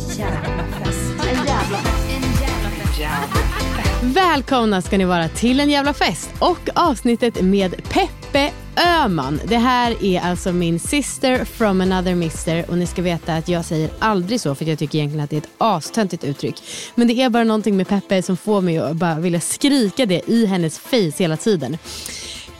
En jävla fest. En jävla Välkomna ska ni vara till en jävla fest och avsnittet med Peppe Öman. Det här är alltså min sister from another mister och ni ska veta att jag säger aldrig så för jag tycker egentligen att det är ett astöntigt uttryck. Men det är bara någonting med Peppe som får mig att bara vilja skrika det i hennes face hela tiden.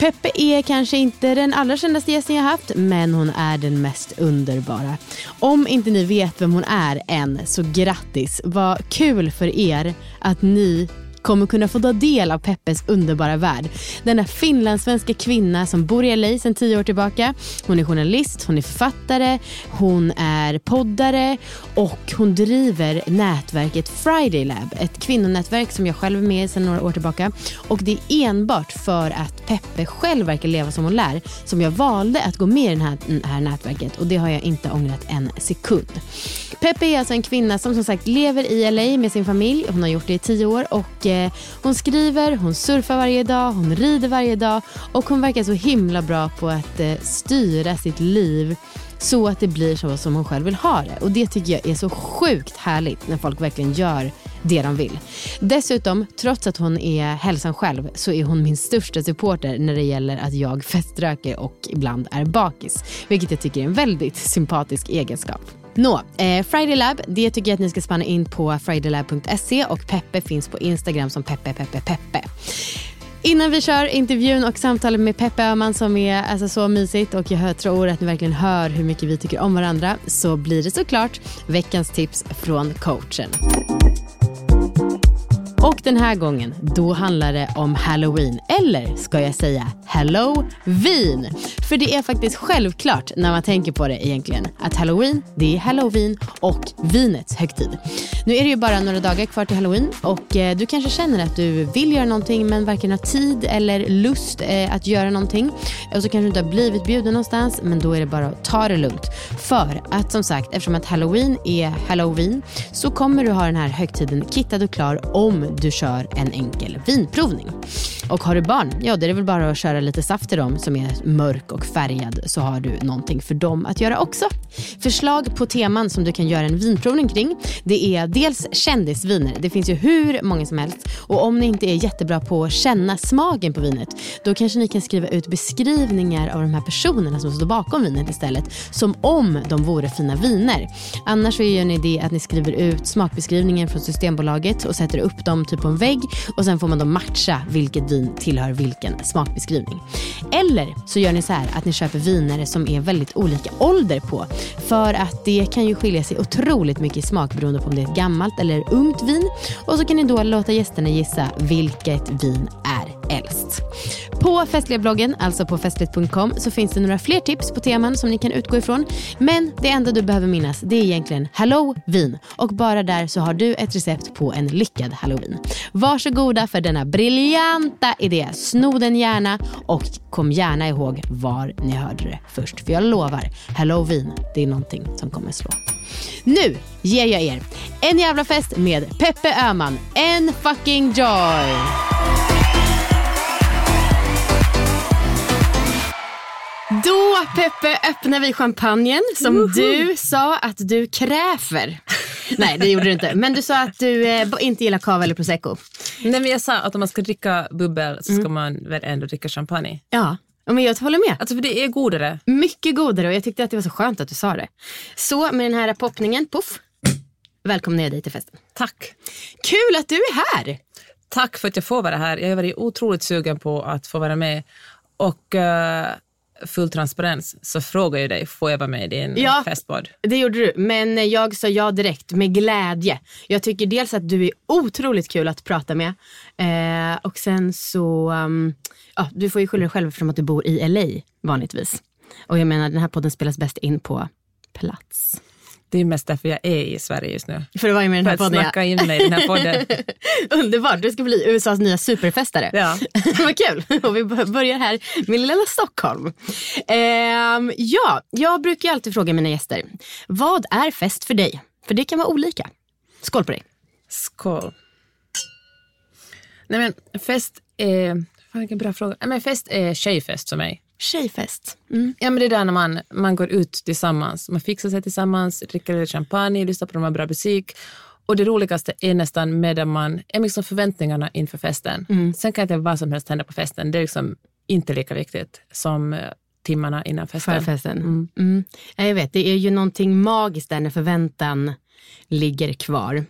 Peppe är kanske inte den allra kändaste gästen jag haft men hon är den mest underbara. Om inte ni vet vem hon är än så grattis. Vad kul för er att ni kommer kunna få ta del av Peppes underbara värld. Denna finlandssvenska kvinna som bor i LA sedan tio år tillbaka. Hon är journalist, hon är författare, hon är poddare och hon driver nätverket Friday Lab. Ett kvinnonätverk som jag själv är med i sedan några år tillbaka. Och det är enbart för att Peppe själv verkar leva som hon lär som jag valde att gå med i det här, här nätverket och det har jag inte ångrat en sekund. Peppe är alltså en kvinna som som sagt lever i LA med sin familj. Hon har gjort det i tio år och Eh, hon skriver, hon surfar varje dag, hon rider varje dag och hon verkar så himla bra på att eh, styra sitt liv så att det blir så som hon själv vill ha det. Och det tycker jag är så sjukt härligt när folk verkligen gör det de vill. Dessutom, trots att hon är hälsan själv så är hon min största supporter när det gäller att jag feströker och ibland är bakis. Vilket jag tycker är en väldigt sympatisk egenskap. Nå, eh, Friday Lab, det tycker jag att ni ska spanna in på fridaylab.se och Peppe finns på Instagram som Peppe Peppe Peppe. Innan vi kör intervjun och samtalet med Peppe Öhman som är alltså så mysigt och jag tror att ni verkligen hör hur mycket vi tycker om varandra så blir det såklart veckans tips från coachen. Och den här gången, då handlar det om halloween. Eller ska jag säga halloween? För det är faktiskt självklart när man tänker på det egentligen. Att halloween, det är halloween och vinets högtid. Nu är det ju bara några dagar kvar till halloween och eh, du kanske känner att du vill göra någonting men varken har tid eller lust eh, att göra någonting. Och så kanske du inte har blivit bjuden någonstans men då är det bara att ta det lugnt. För att som sagt, eftersom att halloween är halloween så kommer du ha den här högtiden kittad och klar om du kör en enkel vinprovning. Och har du barn, ja det är väl bara att köra lite saft till dem som är mörk och färgad så har du någonting för dem att göra också. Förslag på teman som du kan göra en vinprovning kring, det är dels kändisviner. Det finns ju hur många som helst och om ni inte är jättebra på att känna smaken på vinet, då kanske ni kan skriva ut beskrivningar av de här personerna som står bakom vinet istället, som om de vore fina viner. Annars så gör ni det att ni skriver ut smakbeskrivningen från Systembolaget och sätter upp dem typ på en vägg och sen får man då matcha vilket vin tillhör vilken smakbeskrivning. Eller så gör ni så här att ni köper viner som är väldigt olika ålder på. För att det kan ju skilja sig otroligt mycket i smak beroende på om det är ett gammalt eller ungt vin. Och så kan ni då låta gästerna gissa vilket vin är äldst. På festliga-bloggen, alltså på festligt.com, så finns det några fler tips på teman som ni kan utgå ifrån. Men det enda du behöver minnas det är egentligen halloween och bara där så har du ett recept på en lyckad halloween. Varsågoda för denna briljanta idé. Sno den gärna och kom gärna ihåg var ni hörde det först. För jag lovar, halloween, det är någonting som kommer slå. Nu ger jag er en jävla fest med Peppe Öhman. En fucking joy! Då Peppe öppnar vi champagnen som Woho! du sa att du kräver. Nej det gjorde du inte. Men du sa att du eh, inte gillar cava eller prosecco. Nej, men jag sa att om man ska dricka bubbel så ska man väl ändå dricka champagne. Ja. Men jag håller med. Alltså för det är godare. Mycket godare och jag tyckte att det var så skönt att du sa det. Så med den här poppningen, puff. Välkomnar jag dig till festen. Tack. Kul att du är här! Tack för att jag får vara här. Jag har varit otroligt sugen på att få vara med. Och uh, full transparens så frågar jag dig, får jag vara med i din Ja. festpodd? Det gjorde du, men jag sa ja direkt med glädje. Jag tycker dels att du är otroligt kul att prata med eh, och sen så, um, ja, du får ju skylla dig själv eftersom att du bor i LA vanligtvis. Och jag menar den här podden spelas bäst in på plats. Det är mest därför jag är i Sverige just nu. För det var ju med den För här att podden. snacka in mig i den här podden. Underbart, du ska bli USAs nya superfestare. Ja. Vad kul! Och vi börjar här med lilla Stockholm. Ehm, ja, jag brukar alltid fråga mina gäster, vad är fest för dig? För det kan vara olika. Skål på dig. Skål. Nej men fest är, fan vilken bra fråga. Nej, men fest är tjejfest för mig. Tjejfest. Mm. Ja men det är där när man, man går ut tillsammans. Man fixar sig tillsammans, dricker lite champagne, lyssnar på de bra musik. Och det roligaste är nästan medan man, är liksom förväntningarna inför festen. Sen kan inte vad som helst hända på festen. Det är liksom inte lika viktigt som eh, timmarna innan festen. För festen. Mm. Ja, Jag vet, det är ju någonting magiskt där när förväntan ligger kvar.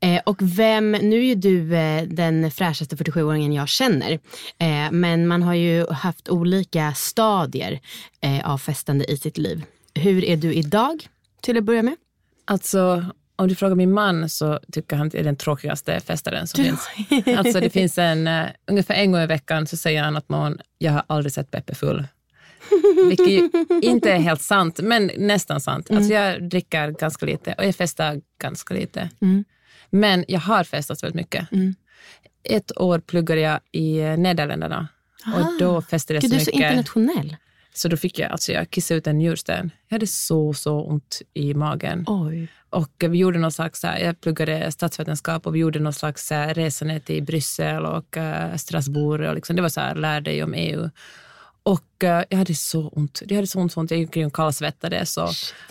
Eh, och vem, nu är ju du eh, den fräschaste 47-åringen jag känner. Eh, men man har ju haft olika stadier eh, av festande i sitt liv. Hur är du idag till att börja med? Alltså, om du frågar min man så tycker han att det är den tråkigaste festaren som finns. Alltså det finns en, uh, ungefär en gång i veckan så säger han att morgon, jag har aldrig sett Peppe full. Vilket inte är helt sant, men nästan sant. Alltså jag dricker ganska lite och jag festar ganska lite. Men jag har festat väldigt mycket. Ett år pluggade jag i eh, Nederländerna och då festade jag Gud, så du är så mycket. internationell. Så då fick jag, alltså jag kissade ut en njursten. Jag hade så, så ont i magen. Oj. Och vi gjorde någon slags, här- jag pluggade statsvetenskap och vi gjorde någon slags här resa ner till Bryssel och Strasbourg. Och liksom, det var så här, lär dig om EU. Och eh, jag hade så ont. Jag hade så ont, så ont. Jag gick omkring kallsvettades. Och,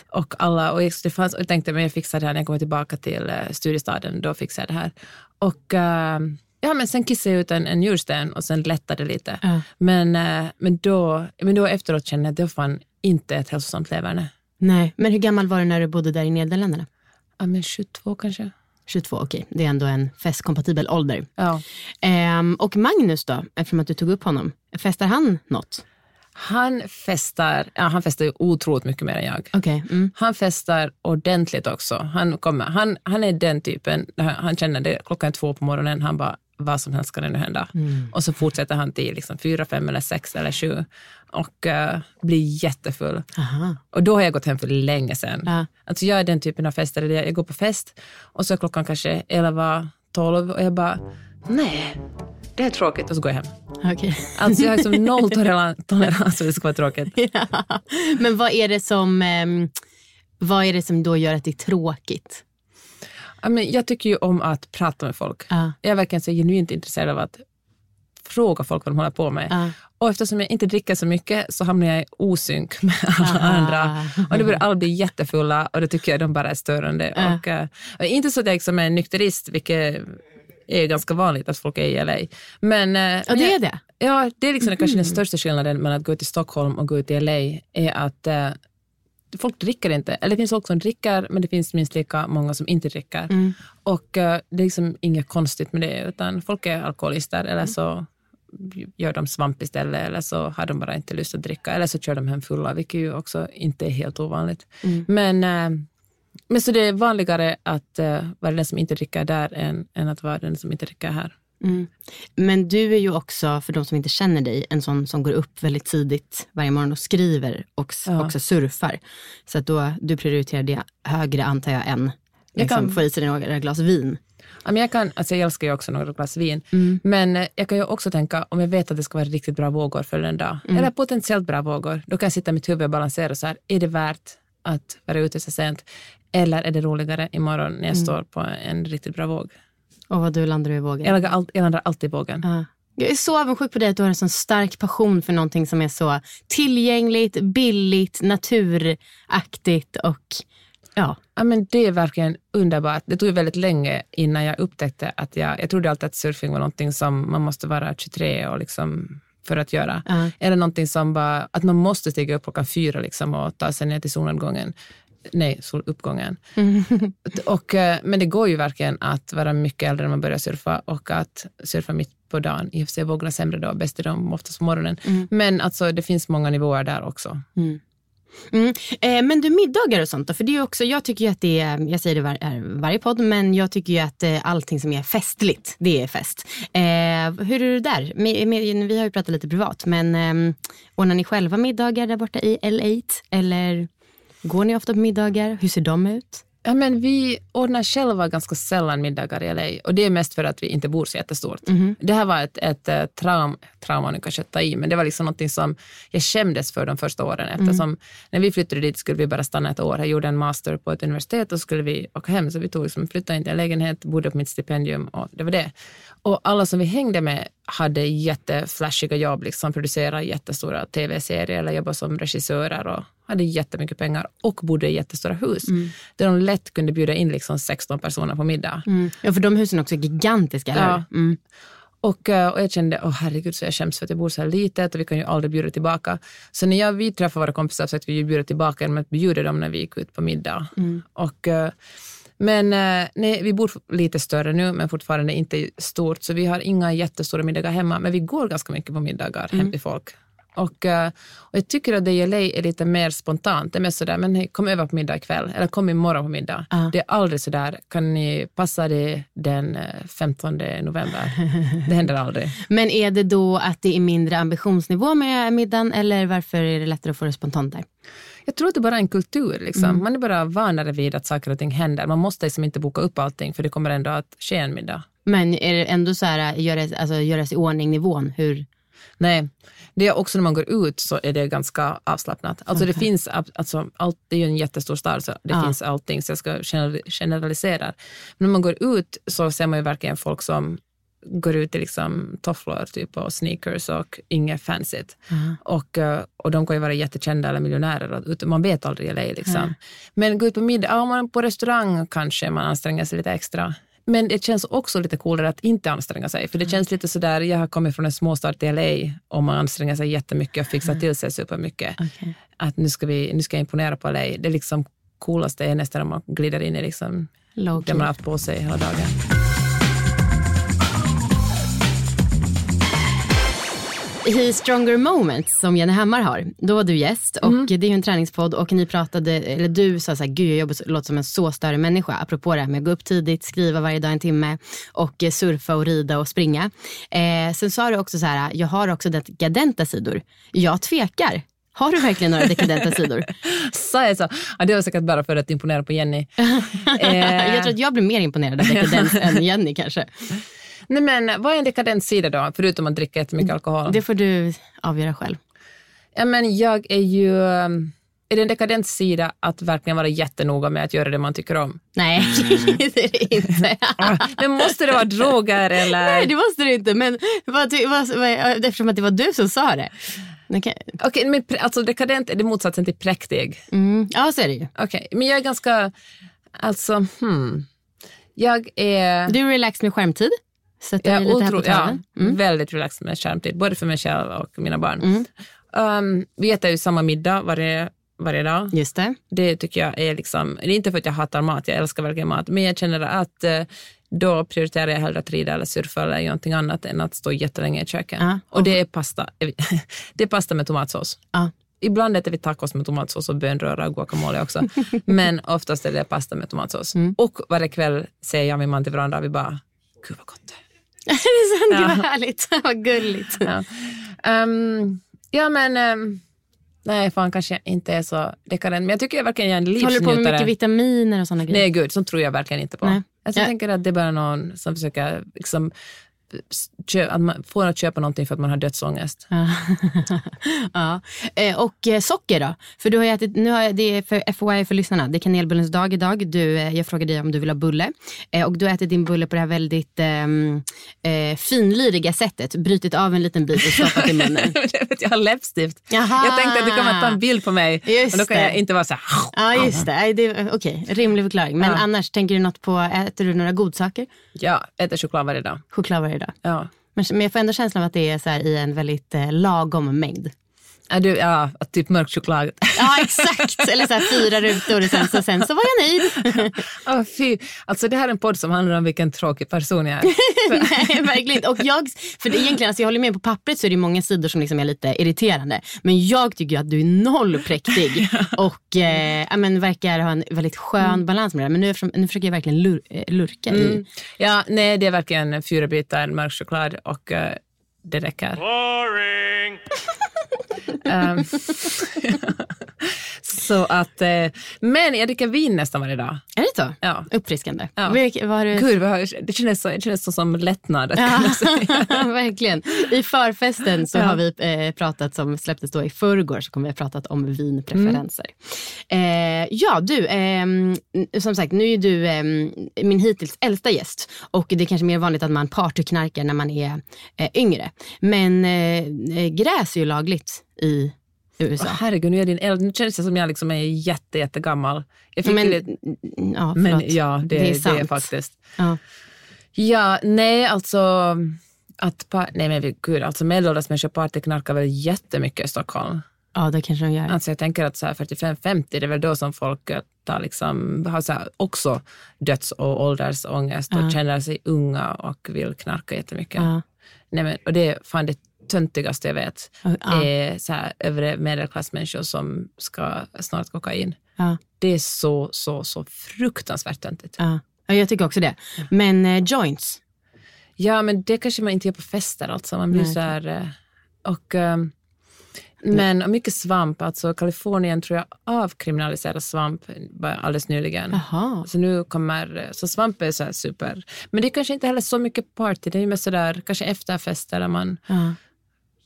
och, alla, och det fanns, och jag tänkte men jag fixar det här när jag kommer tillbaka till uh, studiestaden. Då fixar jag det här. Och eh, ja, men sen kissade jag ut en, en njursten och sen lättade det lite. Ja. Men, eh, men, då, men då efteråt kände jag att det var fan inte ett hälsosamt leverne. Nej, men hur gammal var du när du bodde där i Nederländerna? Ja, men 22 kanske. 22, okej. Det är ändå en festkompatibel ålder. Ja. Ehm, och Magnus då, eftersom att du tog upp honom. Festar han något? Han festar, ja, han festar otroligt mycket mer än jag. Okej. Mm. Han festar ordentligt också. Han, kommer, han, han är den typen, han, känner det klockan två på morgonen, han bara vad som helst kan det nu hända. Och så fortsätter han till liksom fyra, fem eller sex eller sju och eh, blir jättefull. Aha. Och då har jag gått hem för länge sedan. Ja. Alltså jag är den typen av festare där jag går på fest och så är klockan kanske 11, 12 och jag bara, nej, det är tråkigt och så går jag hem. Okej. Alltså jag har liksom noll tolerans för det ska vara tråkigt. Ja. Men vad är det som ehm, vad är det som då gör att det är tråkigt? Jag tycker ju om att prata med folk. Ja. Jag är verkligen så genuint intresserad av att fråga folk vad de håller på med. Ja. Och eftersom jag inte dricker så mycket så hamnar jag i osynk med alla Ah. andra. Och då börjar alla bli jättefulla och då tycker jag de bara är störande. Ja. Och, eh, och inte så att jag liksom är en nykterist, vilket är ganska vanligt att folk är i LA. Men, eh, Ja, men det jag- är det. Ja, det är liksom kanske den största skillnaden mellan att gå ut i Stockholm och gå ut i LA är att eh, folk dricker inte. Eller det finns folk som dricker, men det finns minst lika många som inte dricker. Mm. Och eh, det är liksom inget konstigt med det, utan folk är alkoholister eller så gör de svamp istället eller så har de bara inte lust att dricka eller så kör de hem fulla, vilket ju också inte är helt ovanligt. Men, eh, men så det är vanligare att eh, vara den som inte dricker där än, än att vara den som inte dricker här. Mm. Men du är ju också, för de som inte känner dig, en sån som går upp väldigt tidigt varje morgon och skriver och Ja. också surfar. Så att då, du prioriterar det högre antar jag än liksom, kan- få i sig några glas vin. Ja, men jag, kan, alltså jag älskar ju också några glas vin, Mm. men eh, jag kan ju också tänka om jag vet att det ska vara riktigt bra vågor för den dag, Mm. eller potentiellt bra vågor, då kan jag sitta i mitt huvud och balansera så här, är det värt att vara ute så sent? Eller är det roligare imorgon när jag Mm. står på en riktigt bra våg? Och vad du landar i vågen. Jag, lägger allt, jag landar alltid i vågen. Ja. Jag är så avundsjuk på dig att du har en sån stark passion för någonting som är så tillgängligt, billigt, naturaktigt och ja. Ja, men det är verkligen underbart. Det tog väldigt länge innan jag upptäckte att jag, jag trodde alltid att surfing var någonting som man måste vara 23 och liksom för att göra. Ja. Eller någonting som bara, att man måste stiga upp klockan fyra liksom och ta sig ner till solnedgången. Nej, soluppgången. Och, eh, men det går ju verkligen att vara mycket äldre när man börjar surfa och att surfa mitt på dagen. I och för sig vågorna sämre då, bäst är de oftast på morgonen. Men alltså, det finns många nivåer där också. Mm. Mm. Eh, men du, middagar och sånt då? För det är också, jag tycker ju att det är, jag säger det var, är varje podd, men jag tycker ju att eh, allting som är festligt, det är fest. Eh, hur är det där? Med, med, vi har ju pratat lite privat, men eh, ordnar ni själva middagar där borta i L8? Eller går ni ofta på middagar? Hur ser de ut? Ja, men vi ordnar själva ganska sällan middagar i LA och det är mest för att vi inte bor så jättestort. Det här var ett, ett eh, traum, trauma, nu kanske jag tar i, men det var liksom någonting som jag skämdes för de första åren eftersom när vi flyttade dit skulle vi bara stanna ett år. Jag gjorde en master på ett universitet och skulle vi åka hem så vi tog liksom, flyttade in till en lägenhet, bodde på mitt stipendium och det var det. Och alla som vi hängde med hade jätteflashiga jobb, liksom producerade jättestora tv-serier eller jobbade som regissörer och hade jättemycket pengar och bodde i jättestora hus där de lätt kunde bjuda in liksom 16 personer på middag. Mm. Ja, för de husen är också gigantiska, eller Ja. Mm. Och, eh, och jag kände, åh herregud så jag skäms för att jag bor så här litet och vi kan ju aldrig bjuda tillbaka. Så när jag, vi träffade våra kompisar så att vi bjuder tillbaka genom att bjuda dem när vi gick ut på middag. Och, eh, men eh, nej, vi bor lite större nu men fortfarande inte stort så vi har inga jättestora middagar hemma men vi går ganska mycket på middagar hem till folk. Och, eh, och jag tycker att det i LA är lite mer spontant. Det är mer sådär, men hej, kom över på middag ikväll eller kom imorgon på middag. Ja. Det är aldrig sådär, kan ni passa det den eh, 15 november? Det händer aldrig. Men är det då att det är mindre ambitionsnivå med middagen eller varför är det lättare att få det spontant där? Jag tror att det bara är en kultur. Liksom. Man är bara vanare vid att saker och ting händer. Man måste liksom inte boka upp allting för det kommer ändå att ske en middag. Men är det ändå så här, göra, alltså, göras i ordning nivån? Hur? Nej, det är också när man går ut så är det ganska avslappnat. Alltså det finns, alltså, allt, det är ju en jättestor stad så det Ja. finns allting så jag ska general- generalisera. Men när man går ut så ser man ju verkligen folk som går ut i liksom tofflor typ, och sneakers och inget fancyt. Och, eh, och de kan ju vara jättekända eller miljonärer. Man vet aldrig i LA. Liksom. Men gå ut på middag, ja, man på restaurang kanske man anstränger sig lite extra. Men det känns också lite coolare att inte anstränga sig. För det känns lite sådär, jag har kommit från en småstad till LA och man anstränger sig jättemycket och fixar till sig supermycket. Att nu ska, vi, nu ska jag imponera på LA. Det liksom coolaste är nästan om man glider in i liksom det man har haft på sig hela dagen. I Stronger Moments som Jenny Hammar har, då var du gäst och Mm. det är ju en träningspodd och ni pratade, eller du sa så här, gud jag jobbar, låter som en så större människa, apropå det här med att gå upp tidigt, skriva varje dag en timme och eh, surfa och rida och springa. Eh, sen sa du också så här, jag har också dekadenta sidor. Jag tvekar. Har du verkligen några dekadenta sidor? Sa jag så? Ja, det var säkert bara för att imponera på Jenny. Eh, jag tror att jag blir mer imponerad av dekadens än Jenny kanske. Nej, men vad är en dekadent sida då, förutom att dricka jättemycket alkohol? Det får du avgöra själv. Ja, men jag är ju... um, Är det en dekadent sida att verkligen vara jättenoga med att göra det man tycker om? Nej, det är det inte. Men måste det vara droger eller... Nej, det måste du inte. Men vad, vad, vad, eftersom att det var du som sa det. Okej. Okej, men pre- alltså dekadent är det motsatsen till präktig. Mm. Ja, så är det ju. Okej, men jag är ganska... Alltså, hmm. Jag är... Du är relaxed med skärmtid. Dig är lite otro, ja. Mm. väldigt relaxed med skärmtid, både för mig själv och mina barn. Um, vi äter ju samma middag varje, varje dag. Just det. Det tycker jag är liksom, det är inte för att jag hatar mat, jag älskar verkligen mat, men jag känner att eh, då prioriterar jag hellre att rida eller surfa eller någonting annat än att stå jättelänge i köket. Ja, och det är pasta. det är pasta med tomatsås. Ja. Ibland äter vi tacos med tomatsås och bönröra och guacamole också. Men oftast är det pasta med tomatsås. Mm. Och varje kväll säger jag och min man till varandra, vi bara, gud vad gott det är. det är sant, det var härligt. vad gulligt. Ja, Ehm, ja men ehm, nej, fan kanske inte är så dekadent. Men jag tycker jag verkligen jag är en Håller du på med livsnjutare. mycket vitaminer och sådana grejer? Nej gud, sånt tror jag verkligen inte på. Nej. Alltså, Ja. Jag tänker att det är bara någon som försöker liksom, att man får att köpa någonting för att man har dödsångest. ja. Eh, Och eh, socker då? För du har ätit, nu har jag, det är för FYI för lyssnarna, det är kanelbullens dag idag. Du, eh, jag frågade dig om du vill ha bulle. Och du har ätit din bulle på det här väldigt ehm, eh, finliriga sättet. Brutit av en liten bit och stoppat i munnen. Jag har läppstift. Jaha. Jag tänkte att du kommer att ta en bild på mig. Just och då kan det. jag inte vara så här. Ja, just det. Det Okej, rimlig förklaring. Men Ja. annars, tänker du något på, äter du några godsaker? Ja, äter choklad varje dag. Choklad varje dag. Ja. Men, men jag får ändå känslan av att det är så i en väldigt eh, lagom mängd. Är du, ja, typ mörk choklad. Ja, exakt. Eller så här fyra rutor och sen så, sen så var jag nöjd. oh, fy. Alltså det här är en podd som handlar om vilken tråkig person jag är. Nej, verkligen inte. Och jag, för det, egentligen, alltså jag håller med, på pappret så är det många sidor som liksom är lite irriterande. Men jag tycker att du är noll präktig och eh, ja, men verkar ha en väldigt skön balans med det Men nu, nu försöker jag verkligen lur, eh, lurka i. Mm. Ja, nej, det är verkligen fyra bitar mörk choklad och uh, det räcker. Boring! um, så att, eh, men jag dricker vin nästan varje dag. Är det så? Ja. Uppfriskande. Ja. Vilk, var du... Gud, det känns, så, det känns så som lättnad. Ja, verkligen. I förfesten så ja. har vi eh, pratat, som släpptes då i förrgår, så kommer vi ha pratat om vinpreferenser. Mm. Eh, ja, du, eh, som sagt, nu är du ehm, min hittills äldsta gäst och det är kanske mer vanligt att man partyknarkar när man är eh, yngre. Men eh, gräs är ju lagligt i USA. Oh, herregud, nu, är din äldre. nu känns det som jag liksom är jätte, jättegammal. Jag men, det, ja, men ja, det, det, är, sant. det är faktiskt. Ja. ja, nej alltså att nej men gud, alltså medelålders människor partyknarkar väl jättemycket i Stockholm. Ja, det kanske de gör. Alltså jag tänker att 45-50, det är väl då som folk tar liksom, har så också döds och åldersångest och ja. känner sig unga och vill knarka jättemycket. Ja. Nej, men, och det fan det töntigaste jag vet ja. är så här, övre medelklassmänniskor som ska snart kokain. Ja. Det är så, så, så fruktansvärt töntigt. Ja. ja, jag tycker också det. Men eh, joints? Ja, men det kanske man inte gör på fester. Alltså. Man blir Nej. så här, eh, och, um, men mycket svamp. Alltså Kalifornien tror jag avkriminaliserar svamp alldeles nyligen. Aha. Så nu kommer, så svamp är så super. Men det är kanske inte heller så mycket party. Det är mer sådär, kanske efterfester där man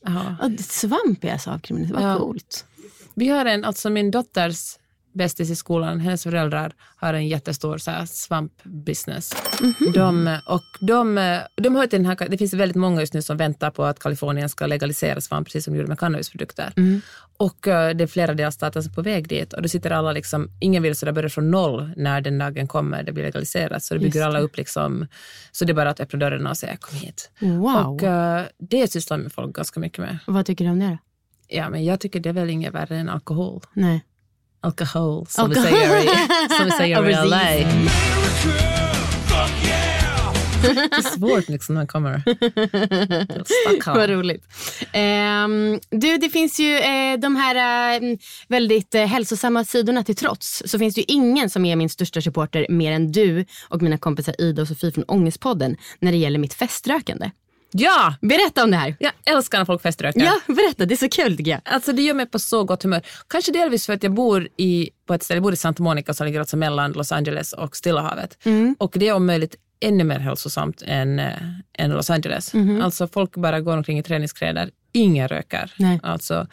ja. Ja. svamp är alltså avkriminaliserat, vad ja. coolt. Vi har en, alltså min dotters bästis i skolan, hennes föräldrar har en jättestor så här, svampbusiness. Mm -hmm. de, och de, de har den här, det finns väldigt många just nu som väntar på att Kalifornien ska legalisera svamp, precis som de gjorde med cannabisprodukter. Mm. Och uh, det är flera delstater som är på väg dit och då sitter alla liksom, ingen vill så börja från noll när den dagen kommer, det blir legaliserat. Så det bygger alla upp liksom, så det är bara att öppna dörren och säga kom hit. Wow. Och uh, det sysslar med folk ganska mycket med. Och vad tycker du om det då? Ja, men jag tycker det är väl inget värre än alkohol. Nej. Alkohol, som vi säger i, som vi säger i LA. Det är svårt liksom när man kommer Stockholm. Vad roligt. Um, du, det finns ju uh, de här uh, väldigt uh, hälsosamma sidorna till trots så finns det ju ingen som är min största supporter mer än du och mina kompisar Ida och Sofie från Ångestpodden när det gäller mitt feströkande. Ja! Berätta om det här. Jag älskar när folk feströkar. Ja, berätta. Det är så kul tycker jag. Alltså det gör mig på så gott humör. Kanske delvis för att jag bor i, på ett ställe, jag bor i Santa Monica som ligger alltså mellan Los Angeles och Stilla havet. Mm. Och det är om möjligt ännu mer hälsosamt än, äh, än Los Angeles. Mm. Alltså folk bara går omkring i träningskläder. Ingen rökar. Nej. Alltså,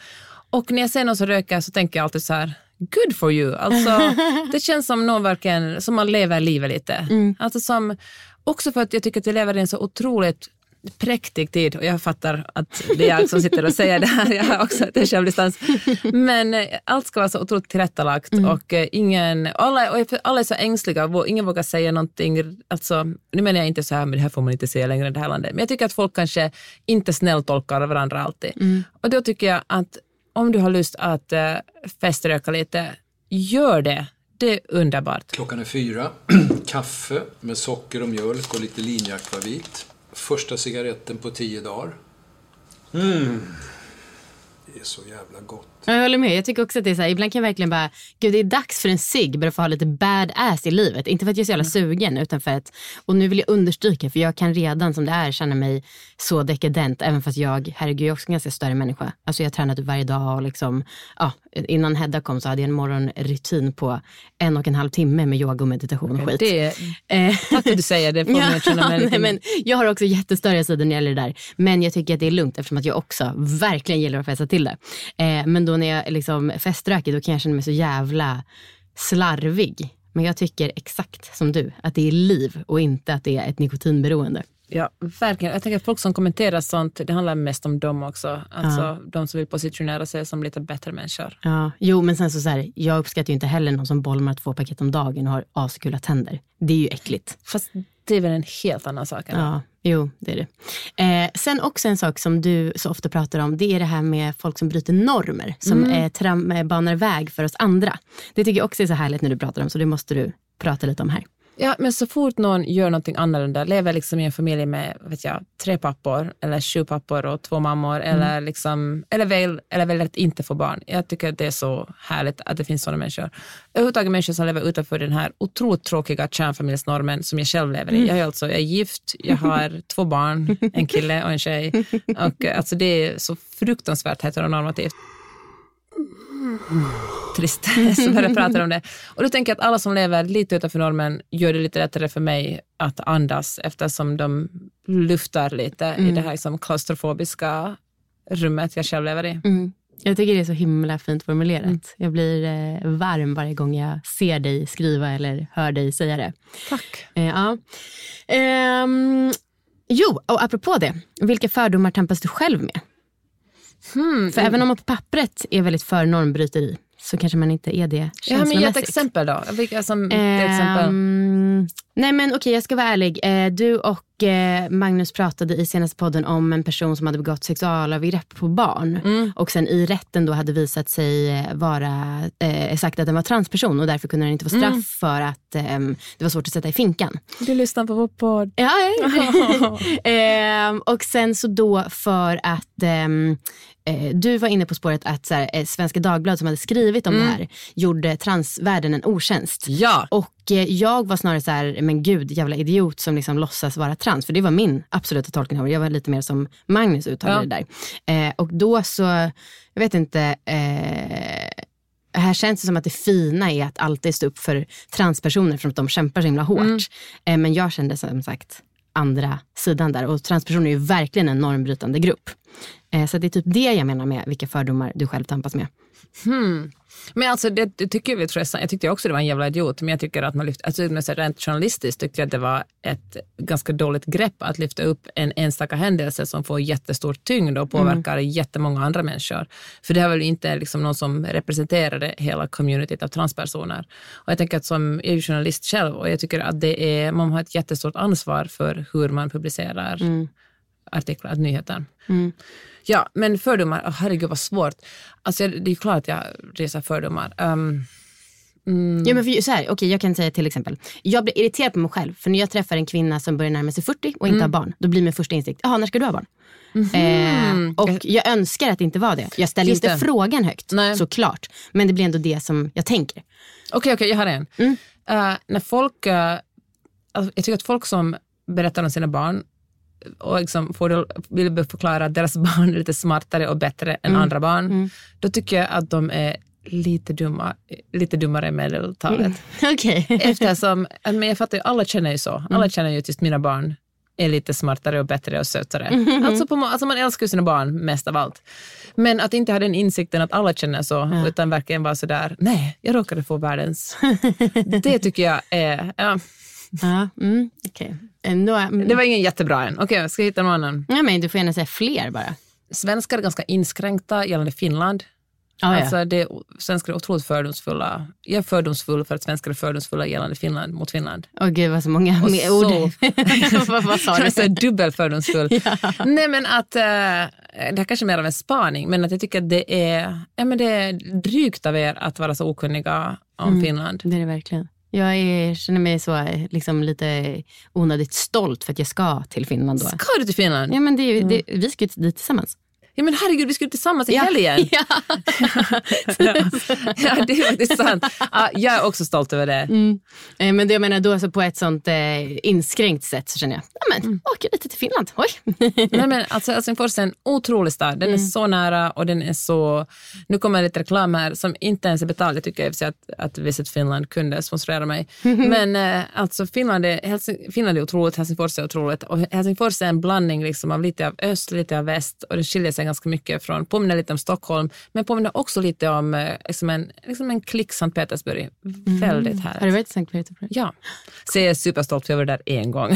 och när jag ser någon som röker så tänker jag alltid så här, good for you. Alltså, det känns som någon verkligen, som man lever livet lite. Mm. Alltså som, också för att jag tycker att vi lever i en så otroligt präktig tid och jag fattar att det är jag som sitter och säger det här. Jag har också en självdistans. Men eh, allt ska vara så otroligt tillrättalagt mm. och eh, ingen, alla, och alla är så ängsliga och ingen vågar säga någonting. Alltså, nu menar jag inte så här, men det här får man inte säga längre i det här landet. Men jag tycker att folk kanske inte snälltolkar varandra alltid. Mm. Och då tycker jag att om du har lust att uh, feströka lite, gör det. Det är underbart. Klockan är fyra. Kaffe med socker och mjölk och lite linjeakvavit första cigaretten på tio dagar. Mm. Det är så jävla gott. Jag håller med. Jag tycker också att det är så här, ibland kan jag verkligen bara, gud det är dags för en cigg bara för att ha lite badass i livet. Inte för att jag är så jävla sugen utan för att, och nu vill jag understryka för jag kan redan som det är känna mig så dekadent även fast jag, herregud jag är också en ganska större människa. Alltså jag har tränat varje dag och liksom, ja, innan Hedda kom så hade jag en morgonrutin på en och en halv timme med yoga och meditation och skit. Det, eh, tack att du säger det, får ja, mig känna mig nej, men Jag har också jättestörre sidor när det gäller det där. Men jag tycker att det är lugnt eftersom att jag också verkligen gillar att festa till det. Eh, men då när jag liksom feströker då kan jag känna mig så jävla slarvig. Men jag tycker exakt som du, att det är liv och inte att det är ett nikotinberoende. Ja, verkligen. Jag tänker att folk som kommenterar sånt, det handlar mest om dem också. Alltså ja. de som vill positionera sig som lite bättre människor. Ja, jo men sen så, så här, jag uppskattar ju inte heller någon som bolmar två paket om dagen och har askula tänder. Det är ju äckligt. Fast det är väl en helt annan sak. Än Ja, jo, det är det. Eh, sen också en sak som du så ofta pratar om, det är det här med folk som bryter normer, som Mm. eh, tram, eh, banar väg för oss andra. Det tycker jag också är så härligt när du pratar om, så det måste du prata lite om här. Ja, men så fort någon gör någonting annorlunda, lever liksom i en familj med vet jag, tre pappor eller sju pappor och två mammor eller, liksom, eller, väl, eller väljer att inte få barn. Jag tycker att det är så härligt att det finns sådana människor. Överhuvudtaget människor som lever utanför den här otroligt tråkiga kärnfamiljsnormen som jag själv lever i. Jag är alltså jag är gift, jag har två barn, en kille och en tjej. Och, alltså, det är så fruktansvärt heteronormativt trist när jag pratar om det. Och då tänker jag att alla som lever lite utanför normen gör det lite lättare för mig att andas eftersom de luftar lite i det här liksom klaustrofobiska rummet jag själv lever i. Jag tycker det är så himla fint formulerat. Jag blir eh, varm varje gång jag ser dig skriva eller hör dig säga det. Tack. Eh, ja. Ehm, jo, och apropå det, vilka fördomar tampas du själv med? För även om man på pappret är väldigt för normbryteri så kanske man inte är det Ja, men ge ett känslomässigt. exempel då. Vilka som, till exempel. Nej men okej, jag ska vara ärlig. Eh, du och eh, Magnus pratade i senaste podden om en person som hade begått sexualövergrepp på barn. Mm. Och sen i rätten då hade visat sig eh, vara, eh, sagt att den var transperson och därför kunde den inte få straff Mm. för att ehm, det var svårt att sätta i finkan. Du lyssnar på vår podd. Ja, ja. ehm, och sen så då för att ehm, eh, du var inne på spåret att så här, eh, Svenska Dagbladet som hade skrivit om det här gjorde transvärlden en otjänst. Ja. Och eh, jag var snarare så här, men gud jävla idiot som liksom låtsas vara trans. För det var min absoluta tolkning av det. Jag var lite mer som Magnus uttalade det där. Eh, och då så, jag vet inte, eh, här känns det som att det fina är att alltid stå upp för transpersoner för att de kämpar så himla hårt. Eh, men jag kände som sagt andra sidan där. Och transpersoner är ju verkligen en normbrytande grupp. Eh, så det är typ det jag menar med vilka fördomar du själv tampas med. Men alltså det, det tycker jag, tror jag, jag tyckte också det var en jävla idiot, men jag tycker att man lyfte, alltså men så rent journalistiskt tyckte jag att det var ett ganska dåligt grepp att lyfta upp en enstaka händelse som får jättestor tyngd och påverkar jättemånga andra människor. För det här var väl inte liksom någon som representerade hela communityt av transpersoner. Och jag tänker att som jag är ju journalist själv och jag tycker att det är, man har ett jättestort ansvar för hur man publicerar artiklar, nyheter. Ja, men fördomar, oh, herregud vad svårt. Alltså, det är klart att jag reser fördomar. Um, Ja, men för, så här, okej, jag kan säga till exempel, jag blir irriterad på mig själv för när jag träffar en kvinna som börjar närma sig 40 och inte Mm. har barn, då blir min första instinkt, jaha när ska du ha barn? Mhm. Eh, och jag önskar att det inte var det. Jag ställer Just inte det. frågan högt, Nej. såklart. Men det blir ändå det som jag tänker. Okej, okej, jag har en. Eh, när folk, alltså, jag tycker att folk som berättar om sina barn och liksom får vill förklara att deras barn är lite smartare och bättre än andra barn, då tycker jag att de är lite, dumma, lite dummare än medeltalet. Okej. Eftersom, äh, men jag fattar ju, alla känner ju så. Alla känner ju att mina barn är lite smartare och bättre och sötare. Alltså, på, alltså man älskar ju sina barn mest av allt. Men att inte ha den insikten att alla känner så, utan verkligen vara sådär, nej, jag råkade få världens. det tycker jag är, ja, Ja, mm, okej. Ändå, mm. det var ingen jättebra än. Okej, ska jag hitta någon annan? ja, men du får gärna säga fler bara. Svenskar är ganska inskränkta gällande Finland. Ah, ja. Alltså det, svenskar är otroligt fördomsfulla. Jag är fördomsfull för att svenskar är fördomsfulla gällande Finland mot Finland. Åh gud vad så många Och så- ord. vad, vad sa Jag är du? så dubbel fördomsfull. Nej men att, eh, det är kanske mer av en spaning, men att jag tycker att det är, ja, men det är drygt av er att vara så okunniga om Finland. Det är det verkligen. Jag är, känner mig så liksom, lite onödigt stolt för att jag ska till Finland då. Ska du till Finland? Ja, men det, det, vi ska ju dit tillsammans. Ja men herregud, vi skulle tillsammans i Ja. helgen. Ja. ja, det är faktiskt sant. Ja, jag är också stolt över det. Eh, Men det jag menar då så på ett sånt eh, inskränkt sätt så känner jag, ja men åker lite till Finland, oj. Nej, men alltså, Helsingfors är en otrolig stad. Den är så nära och den är så... Nu kommer lite reklam här som inte ens är betald. Jag tycker sig att, att Visit Finland kunde sponsorera mig. Men eh, alltså Finland är, Helsing, Finland är otroligt, Helsingfors är otroligt. Och Helsingfors är en blandning liksom av lite av öst, lite av väst och det skiljer sig ganska mycket från, påminner lite om Stockholm, men påminner också lite om eh, liksom en, liksom en klick Sankt Petersburg. Väldigt härligt. Har du varit i Sankt Petersburg? Ja, så jag är superstolt för jag var där en gång.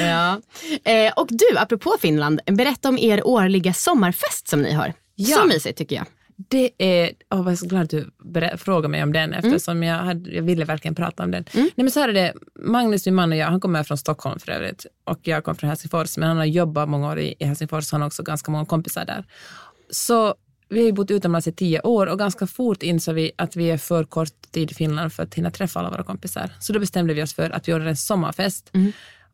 ja. Eh, och du, apropå Finland, berätta om er årliga sommarfest som ni har. Ja. Så mysigt tycker jag. Det är, oh, jag är så glad att du frågar mig om den eftersom jag, hade, jag ville verkligen prata om den. Nej, men så här är det, Magnus, min man och jag, han kommer från Stockholm för övrigt och jag kommer från Helsingfors, men han har jobbat många år i, Helsingfors, han har också ganska många kompisar där. Så vi har ju bott utomlands i tio år och ganska fort insåg vi att vi är för kort tid i Finland för att hinna träffa alla våra kompisar. Så då bestämde vi oss för att vi ordnar en sommarfest.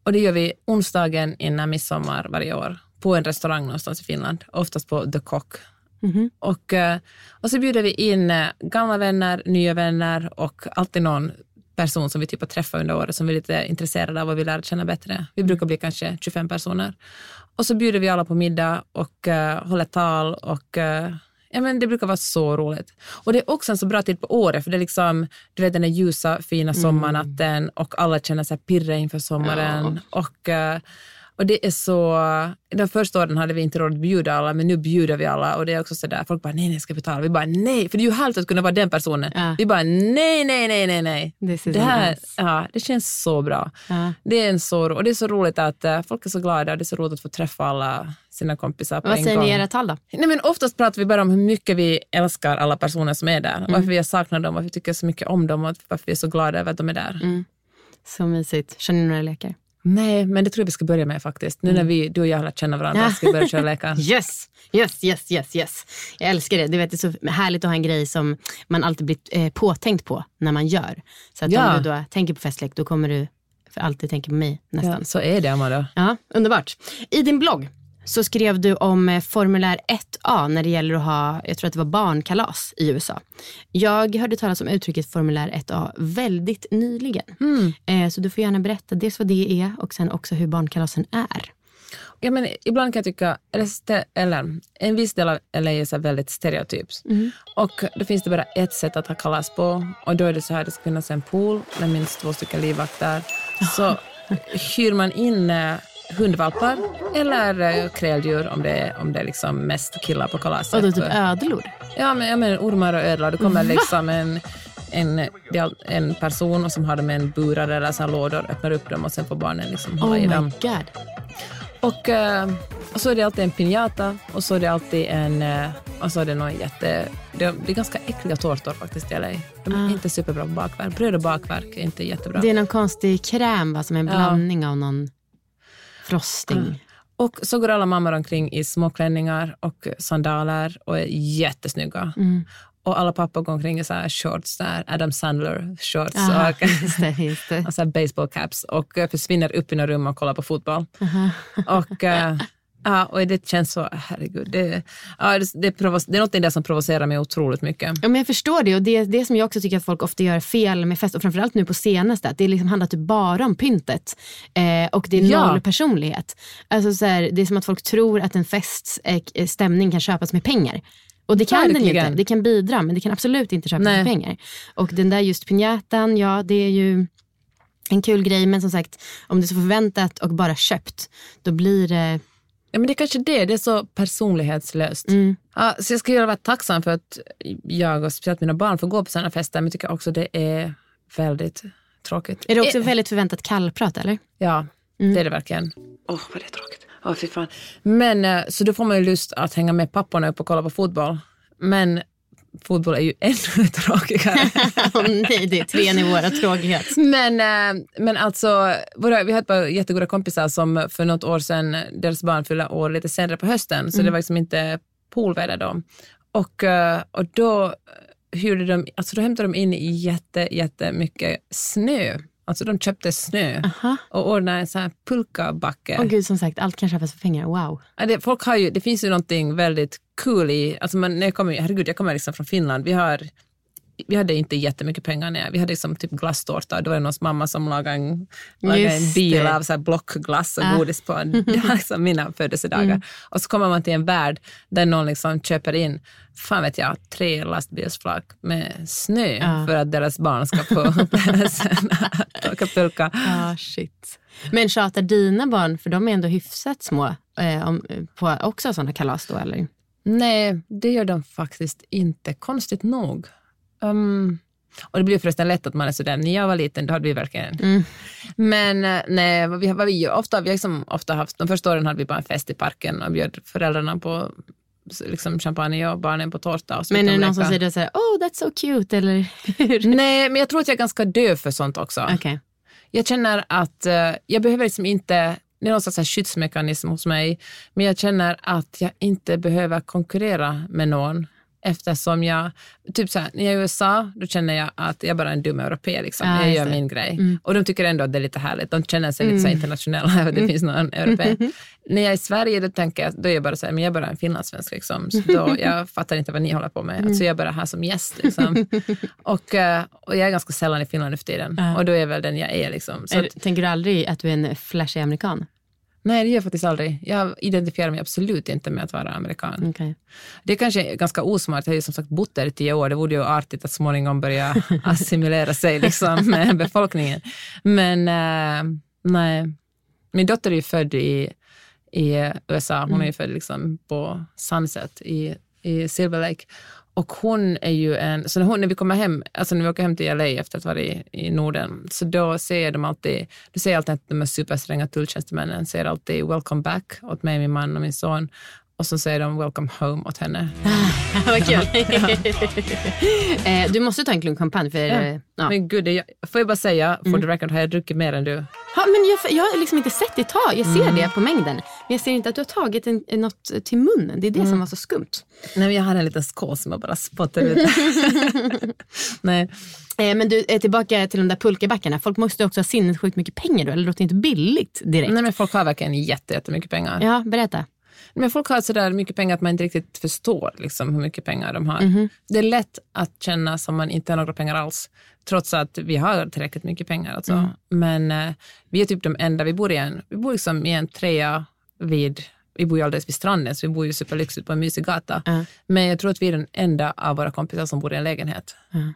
Och det gör vi onsdagen innan midsommar varje år på en restaurang någonstans i Finland, oftast på The Cock. Och, eh, och så bjuder vi in eh, gamla vänner, nya vänner och alltid någon person som vi typ har träffat under året som vi är lite intresserade av och vill lära känna bättre. Vi brukar bli kanske 25 personer. Och så bjuder vi alla på middag och uh, håller tal och uh, ja, men det brukar vara så roligt. Och det är också en så bra tid på året för det är liksom, du vet den där ljusa fina sommarnatten och alla känner sig pirra inför sommaren. Och, uh, och det är så, de första åren hade vi inte råd att bjuda alla, men nu bjuder vi alla och det är också sådär, folk bara nej, nej, ska betala? Vi bara nej, för det är ju härligt att kunna vara den personen. Ja. Vi bara nej, nej, nej, nej, nej. Det, här, nice. ja, det känns så bra. Ja. Det är en så, och det är så roligt att eh, folk är så glada och det är så roligt att få träffa alla sina kompisar på Vad en säger gång. ni i era tal då? Nej, men oftast pratar vi bara om hur mycket vi älskar alla personer som är där. Mm. Varför vi har saknat dem, varför vi tycker så mycket om dem och varför vi är så glada över att de är där. Mm. Så mysigt. Känner ni några lekar? Nej, men det tror jag vi ska börja med faktiskt. Nu när vi, du och jag har lärt känna varandra ska vi börja köra lekar. Yes, yes, yes, yes, yes. Jag älskar det. Du vet, det är så härligt att ha en grej som man alltid blir eh, påtänkt på när man gör. Så att Ja. om du då tänker på festlek, då kommer du för alltid tänka på mig nästan. Ja, så är det, Amanda. Ja, underbart. I din blogg så skrev du om eh, formulär 1A när det gäller att ha, jag tror att det var barnkalas i USA. Jag hörde talas om uttrycket formulär 1A väldigt nyligen. Eh, så du får gärna berätta dels vad det är och sen också hur barnkalasen är. Ja, men ibland kan jag tycka, eller, en viss del av LA är väldigt stereotyps. Och då finns det bara ett sätt att ha kalas på och då är det så här, det ska finnas en pool med minst två stycken livvakter. Så hyr man in eh, hundvalpar eller eh, kräldjur om det är, om det är liksom mest killar på kalaset. Och då typ ödlor. Ja, men, jag menar ormar och ödlor. Det kommer liksom en, en, en person som har dem i en burar eller så här lådor, öppnar upp dem och sen får barnen liksom hålla Oh i my dem. god. Och, eh, och så är det alltid en piñata och så är det alltid en... eh, Och så är det någon jätte... Det, är ganska äckliga tårtor faktiskt i LA. De är Ah. inte superbra på bakverk. Bröd och bakverk är inte jättebra. Det är någon konstig kräm va, som är en Ja. blandning av någon frosting. Och så går alla mammor omkring i små klänningar och sandaler och är jättesnygga. Mm. Och alla pappor går omkring i så här shorts, där, Adam Sandler shorts Ah, och, just det, just det. och så baseball caps och eh, försvinner upp i några rum och kollar på fotboll. Och, eh, ja, och det känns så, herregud, det, ja, det, det, det är något i det som provocerar mig otroligt mycket. Ja, men jag förstår det och det är det som jag också tycker att folk ofta gör fel med fest och framförallt nu på senaste att det liksom handlar typ bara om pyntet eh, och det är Ja. noll personlighet. Alltså så här, det är som att folk tror att en fests eh, stämning kan köpas med pengar. Och det kan den Verkligen. inte. Det kan bidra men det kan absolut inte köpas Nej. med pengar. Och den där just pinjatan, ja det är ju en kul grej men som sagt om det är så förväntat och bara köpt då blir det Ja, men det är kanske det, det är så personlighetslöst. Mm. Ja, så jag skulle vara tacksam för att jag och speciellt mina barn får gå på sådana fester, men jag tycker också det är väldigt tråkigt. Är det också Eh, väldigt förväntat kallprat eller? Ja, det är det verkligen. Åh, vad det är tråkigt. Åh, fy fan. Men eh, så då får man ju lust att hänga med papporna upp och kolla på fotboll. Men fotboll är ju ännu tråkigare. Åh nej, det är tre nivåer av tråkighet. Men, eh, men alltså, våra, vi har ett par jättegoda kompisar som för något år sedan, deras barn fyllde år lite senare på hösten, så det var liksom inte poolväder då. Och, eh, och då hyrde de, alltså då hämtade de in jätte, jättemycket snö. Alltså de köpte snö Aha. och ordnade en sån här pulkabacke. Åh gud, som sagt, allt kan köpas för pengar. Wow. Ja, det, folk har ju, det finns ju någonting väldigt cool i, alltså man, när jag kommer, herregud jag kommer liksom från Finland, vi har vi hade inte jättemycket pengar när vi hade liksom typ glasstårta. Då var det någons mamma som lagade en, lagade en bil det. av så här blockglass och Ah. godis på. Det var liksom mina födelsedagar. Mm. Och så kommer man till en värld där någon liksom köper in, fan vet jag, tre lastbilsflak med snö Ah. för att deras barn ska få upplevelsen att åka pulka. Ah, shit. Men tjatar dina barn, för de är ändå hyfsat små, eh, om, på också sådana kalas då eller? Nej, det gör de faktiskt inte. Konstigt nog. Um, och det blir förresten lätt att man är sådär, när jag var liten då hade vi verkligen... Mm. Men eh, nej, vad vi, vad vi gör, ofta, vi liksom ofta haft, de första åren hade vi bara en fest i parken och bjöd föräldrarna på liksom champagne och barnen på tårta. Och Men är de det någon som säger det så här, oh that's so cute eller hur? Nej, men jag tror att jag är ganska döv för sånt också. Okej. Jag känner att eh, jag behöver liksom inte, det är någon slags skyddsmekanism hos mig, men jag känner att jag inte behöver konkurrera med någon eftersom jag, typ så här, när jag är i USA, då känner jag att jag bara är en dum europé. Liksom. Ja, jag gör. Mm. min grej. Och de tycker ändå att det är lite härligt. De känner sig lite så här internationella, att det finns någon europé. när jag är i Sverige, då tänker jag, då är jag bara så här, men jag är bara en finlandssvensk. Liksom. Så då, jag fattar inte vad ni håller på med. Alltså, jag är bara här som gäst. Liksom. och, eh, och jag är ganska sällan i Finland nu för tiden. Och då är jag väl den jag är. Liksom. Så Är- att, Tänker du aldrig att du är en flashig amerikan? Nej, det gör jag faktiskt aldrig. Jag identifierar mig absolut inte med att vara amerikan. Okej. Det är kanske ganska osmart. Jag har ju som sagt bott där i tio år. Det vore ju artigt att småningom börja assimilera sig liksom, med befolkningen. Men eh, nej, min dotter är ju född i, i USA. Hon är ju född liksom på Sunset i, i Silver Lake. Och hon är ju en, så när, hon, när vi kommer hem, alltså när vi åker hem till LA efter att ha varit i, i Norden, så då säger de alltid, du säger alltid att de är superstränga tulltjänstemännen, säger alltid welcome back åt mig, min man och min son. Och så säger de welcome home åt henne. Vad kul. eh, du måste ta en klunk champagne för... Ja. Ja. Men Mm. gud, jag- får jag bara säga, for the record har jag druckit mer än du. Ha, men jag, jag har liksom inte sett dig ta, jag ser det på mängden. Men jag ser inte att du har tagit en, en, något till munnen. Det är det som var så skumt. Nej, men jag har en liten skål som jag bara spottar ut. Nej. Eh, men du, är tillbaka till de där pulkabackarna. Folk måste också ha sinnessjukt mycket pengar då, eller det låter inte billigt direkt. Nej, men folk har verkligen jätte, jättemycket pengar. Ja, berätta. Men folk har så där mycket pengar att man inte riktigt förstår liksom, hur mycket pengar de har. Mhm. Det är lätt att känna som man inte har några pengar alls, trots att vi har tillräckligt mycket pengar. Alltså. Mm. Men eh, vi är typ de enda, vi bor i en, vi bor liksom i en trea vid vi bor ju alldeles vid stranden, så vi bor ju superlyxigt på en mysig gata. Ja. Men jag tror att vi är den enda av våra kompisar som bor i en lägenhet. Ja.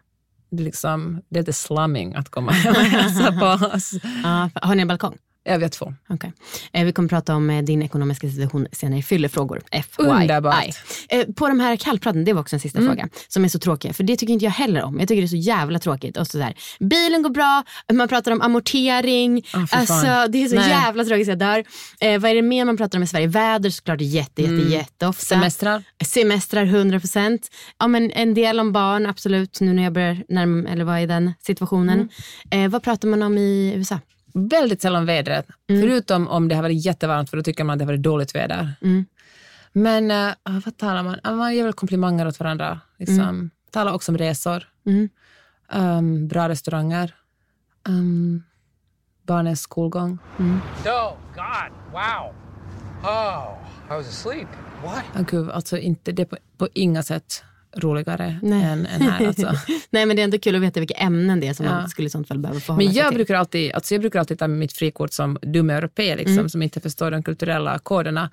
Det, är liksom, det är lite slumming att komma hem och hälsa på oss. Ja, har ni en balkong? Vet två. Okej. Eh, vi kommer prata om eh, din ekonomiska situation senare i fyllefrågor. FYI. Underbart. Eh, på de här kallpraten, det var också en sista fråga, som är så tråkiga. För det tycker inte jag heller om. Jag tycker det är så jävla tråkigt. Och så där, bilen går bra, man pratar om amortering. Fan. alltså, det är så Nej. jävla tråkigt så jag dör. Eh, vad är det mer man pratar om i Sverige? Väder såklart jätte, jätte, jätteofta. Semestrar. Semestrar 100 procent. Ja, men en del om barn, absolut. Nu när jag börjar närma eller vara i den situationen. Mm. Eh, vad pratar man om i USA? Väldigt sällan vädret, förutom om det har varit jättevarmt för då tycker man att det har varit dåligt väder. Mm. Men uh, vad talar man? Ah, Man ger väl komplimanger åt varandra. Liksom. Talar också om resor, Mm. um, bra restauranger, um, barnens skolgång. Oh, God. Wow. Oh, I was asleep. What? Oh, gud, alltså inte, det är på, på inga sätt roligare Nej. än, än här. Alltså. Nej men det är ändå kul att veta vilka ämnen det är som Ja. man skulle i sånt fall behöva förhålla Men sig jag till. brukar, alltid, alltså jag brukar alltid ta mitt frikort som dum europé, liksom, Mm. som inte förstår de kulturella koderna.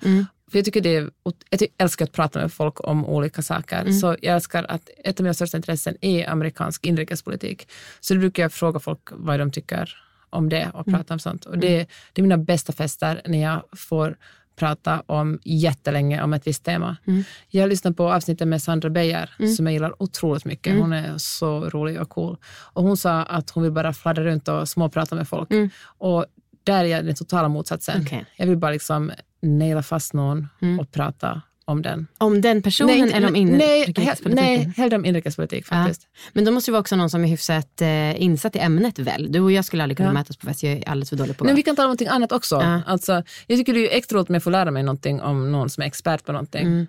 För jag, tycker det är, jag älskar att prata med folk om olika saker. Mm. Så jag älskar att ett av mina största intressen är amerikansk inrikespolitik. Så då brukar jag fråga folk vad de tycker om det och Mm. prata om sånt. Och det, det är mina bästa fester när jag får prata om jättelänge om ett visst tema. Mm. Jag har lyssnat på avsnittet med Sandra Beijer som jag gillar otroligt mycket. Mm. Hon är så rolig och cool. Och hon sa att hon vill bara fladdra runt och småprata med folk. Och där är jag den totala motsatsen. Mm. Okej. Jag vill bara liksom naila fast någon och prata om den. Om den personen Nej, eller om nej, inrikespolitiken? nej, hellre om inrikespolitik Ja. faktiskt. Men då måste det vara också någon som är hyfsat eh, insatt i ämnet väl? Du och jag skulle aldrig kunna Ja. mötas på fest, jag är alldeles för dålig på Men vi kan om någonting annat också. Ja. Alltså, jag tycker det är extra roligt med att få lära mig någonting om någon som är expert på någonting. Mm.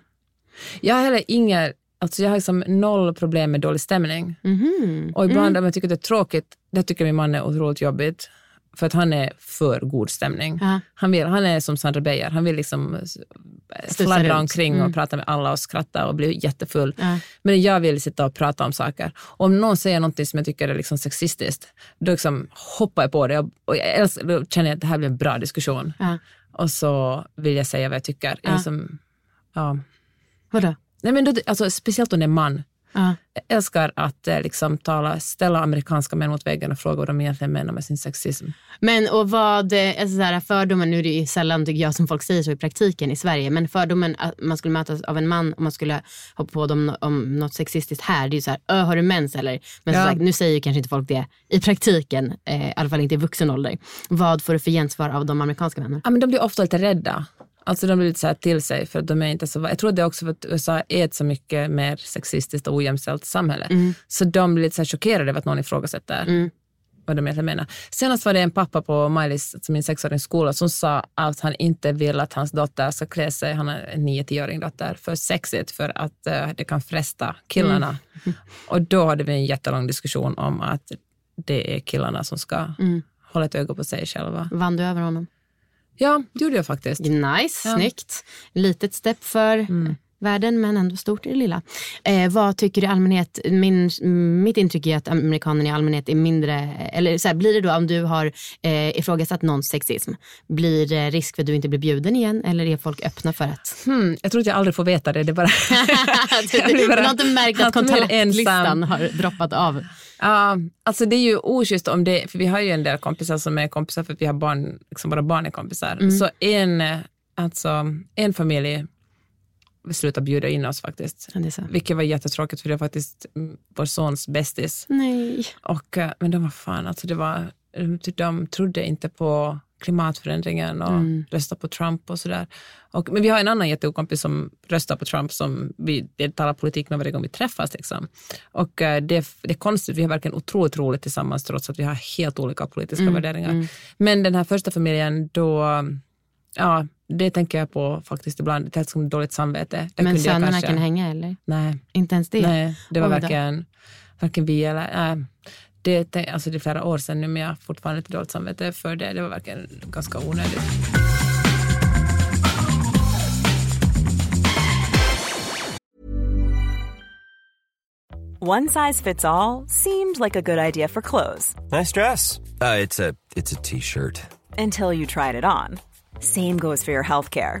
Jag har heller inga, alltså jag har liksom noll problem med dålig stämning. Mhm. Och ibland om jag tycker det är tråkigt, det tycker min man är otroligt jobbigt. För att han är för god stämning. Ja. Han, vill, han är som Sandra Beijer, han vill liksom eh, fladdra omkring Mm. och prata med alla och skratta och bli jättefull. Ja. Men jag vill sitta och prata om saker. Om någon säger någonting som jag tycker är liksom sexistiskt, då liksom hoppar jag på det och, jag älskar, då känner jag att det här blir en bra diskussion. Ja. Och så vill jag säga vad jag tycker. Jag Ja. liksom, ja. Vadå? Nej, men då, alltså, speciellt om det är man. Ja. Jag älskar att eh, liksom, tala, ställa amerikanska män mot väggen och fråga vad de egentligen menar med sin sexism. Men och vad, eh, alltså så här, fördomen, nu är det ju sällan tycker jag som folk säger så i praktiken i Sverige, men fördomen att man skulle mötas av en man och man skulle hoppa på dem om något sexistiskt här, det är ju så här, "Ö, har du mens eller? Men som Ja. sagt, nu säger ju kanske inte folk det i praktiken, eh, i alla fall inte i vuxen ålder. Vad får du för gensvar av de amerikanska männen? Ja, men de blir ofta lite rädda. Alltså de blir lite så här till sig för att de är inte så... Jag tror det är också för att USA är ett så mycket mer sexistiskt och ojämställt samhälle. Så de blir lite så här chockerade över att någon ifrågasätter vad de egentligen menar. Senast var det en pappa på Miley's, alltså min sexårings skola, som sa att han inte vill att hans dotter ska klä sig, han har en 9-10-åring dotter, för sexigt för att eh, det kan fresta killarna. Och då hade vi en jättelång diskussion om att det är killarna som ska hålla ett öga på sig själva. Vann du över honom? Ja, det gjorde jag faktiskt. Nice, Ja. snyggt. Litet stepp för Mm. världen men ändå stort i det lilla. Eh, vad tycker du i allmänhet? Min, mitt intryck är att amerikanerna i allmänhet är mindre, eller så här, blir det då om du har eh, ifrågasatt någons sexism, blir det risk för att du inte blir bjuden igen eller är folk öppna för att? Hmm, jag tror att jag aldrig får veta det. det är bara, du bara har inte märkt att kontaktlistan har droppat av? Ja, alltså det är ju oschysst om det, för vi har ju en del kompisar som är kompisar för att vi har barn, liksom våra barn är kompisar. Så en, alltså, en familj slutade bjuda in oss faktiskt. Ja. Vilket var jättetråkigt för det var faktiskt mm, vår sons bästis. Nej. Och, eh, men de var fan, alltså det var, de, de trodde inte på klimatförändringen och röstade på Trump och sådär. Och, men vi har en annan jättegod kompis som röstar på Trump som vi talar politik med varje gång vi träffas. Liksom. Och eh, det, det är konstigt, vi har verkligen otroligt roligt tillsammans trots att vi har helt olika politiska värderingar. Men den här första familjen, då, ja, det tänker jag på faktiskt ibland. Det är som dåligt samvete. Där Men sönerna kanske- kan hänga eller? Nej, Inte ens det? Nej, det var då. varken, varken vi eller... Äh, det, alltså det är flera år sedan nu, men jag har fortfarande lite dåligt samvete för det. Det var verkligen ganska onödigt. One size fits all seemed like a good idea for clothes Nice dress. Uh, it's a it's a t-shirt. until you tried it on. Same goes for your healthcare.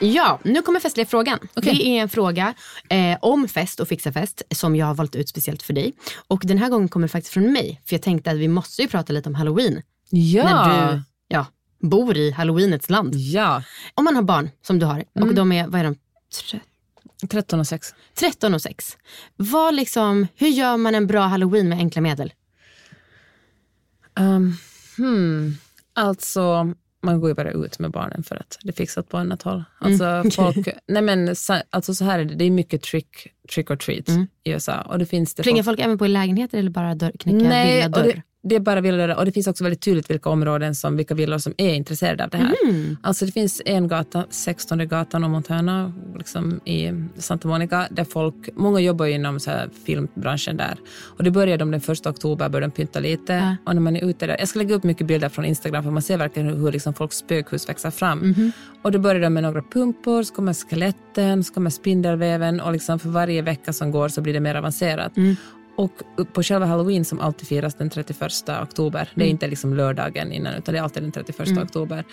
Ja, nu kommer festliga frågan. Det är en fråga eh, om fest och fixa fest som jag har valt ut speciellt för dig. Och den här gången kommer det faktiskt från mig. För jag tänkte att vi måste ju prata lite om halloween. Ja! När du ja, bor i halloweenets land. Ja, Om man har barn som du har och de är, vad är de? Tre- 13 och 6. 13 och 6. Vad liksom, hur gör man en bra halloween med enkla medel? Um, hmm. Alltså, man går ju bara ut med barnen för att det är fixat på annat håll. Alltså, folk, nej men, så, alltså så här är det, det är mycket trick, trick or treat i USA. Och det finns det Plingar folk- folk även på i lägenheter eller bara dörr, knäcka Nej, villa och dörr? det, det är bara villor och det finns också väldigt tydligt vilka områden som, vilka villor som är intresserade av det här. Mm. Alltså det finns en gata, 16 gatan och Montana, liksom i Santa Monica, där folk, många jobbar ju inom så filmbranschen där. Och det började de den första oktober, började de pynta lite. Och när man är ute där, jag ska lägga upp mycket bilder från Instagram för man ser verkligen hur, hur liksom folks spökhus växer fram. Mhm. Och det började med några pumpor, så kommer skeletten, så kommer spindelväven och liksom för varje vecka som går så blir det mer avancerat. Mm. Och på själva halloween som alltid firas den 31 oktober, det är Mm. inte liksom lördagen innan utan det är alltid den 31 oktober.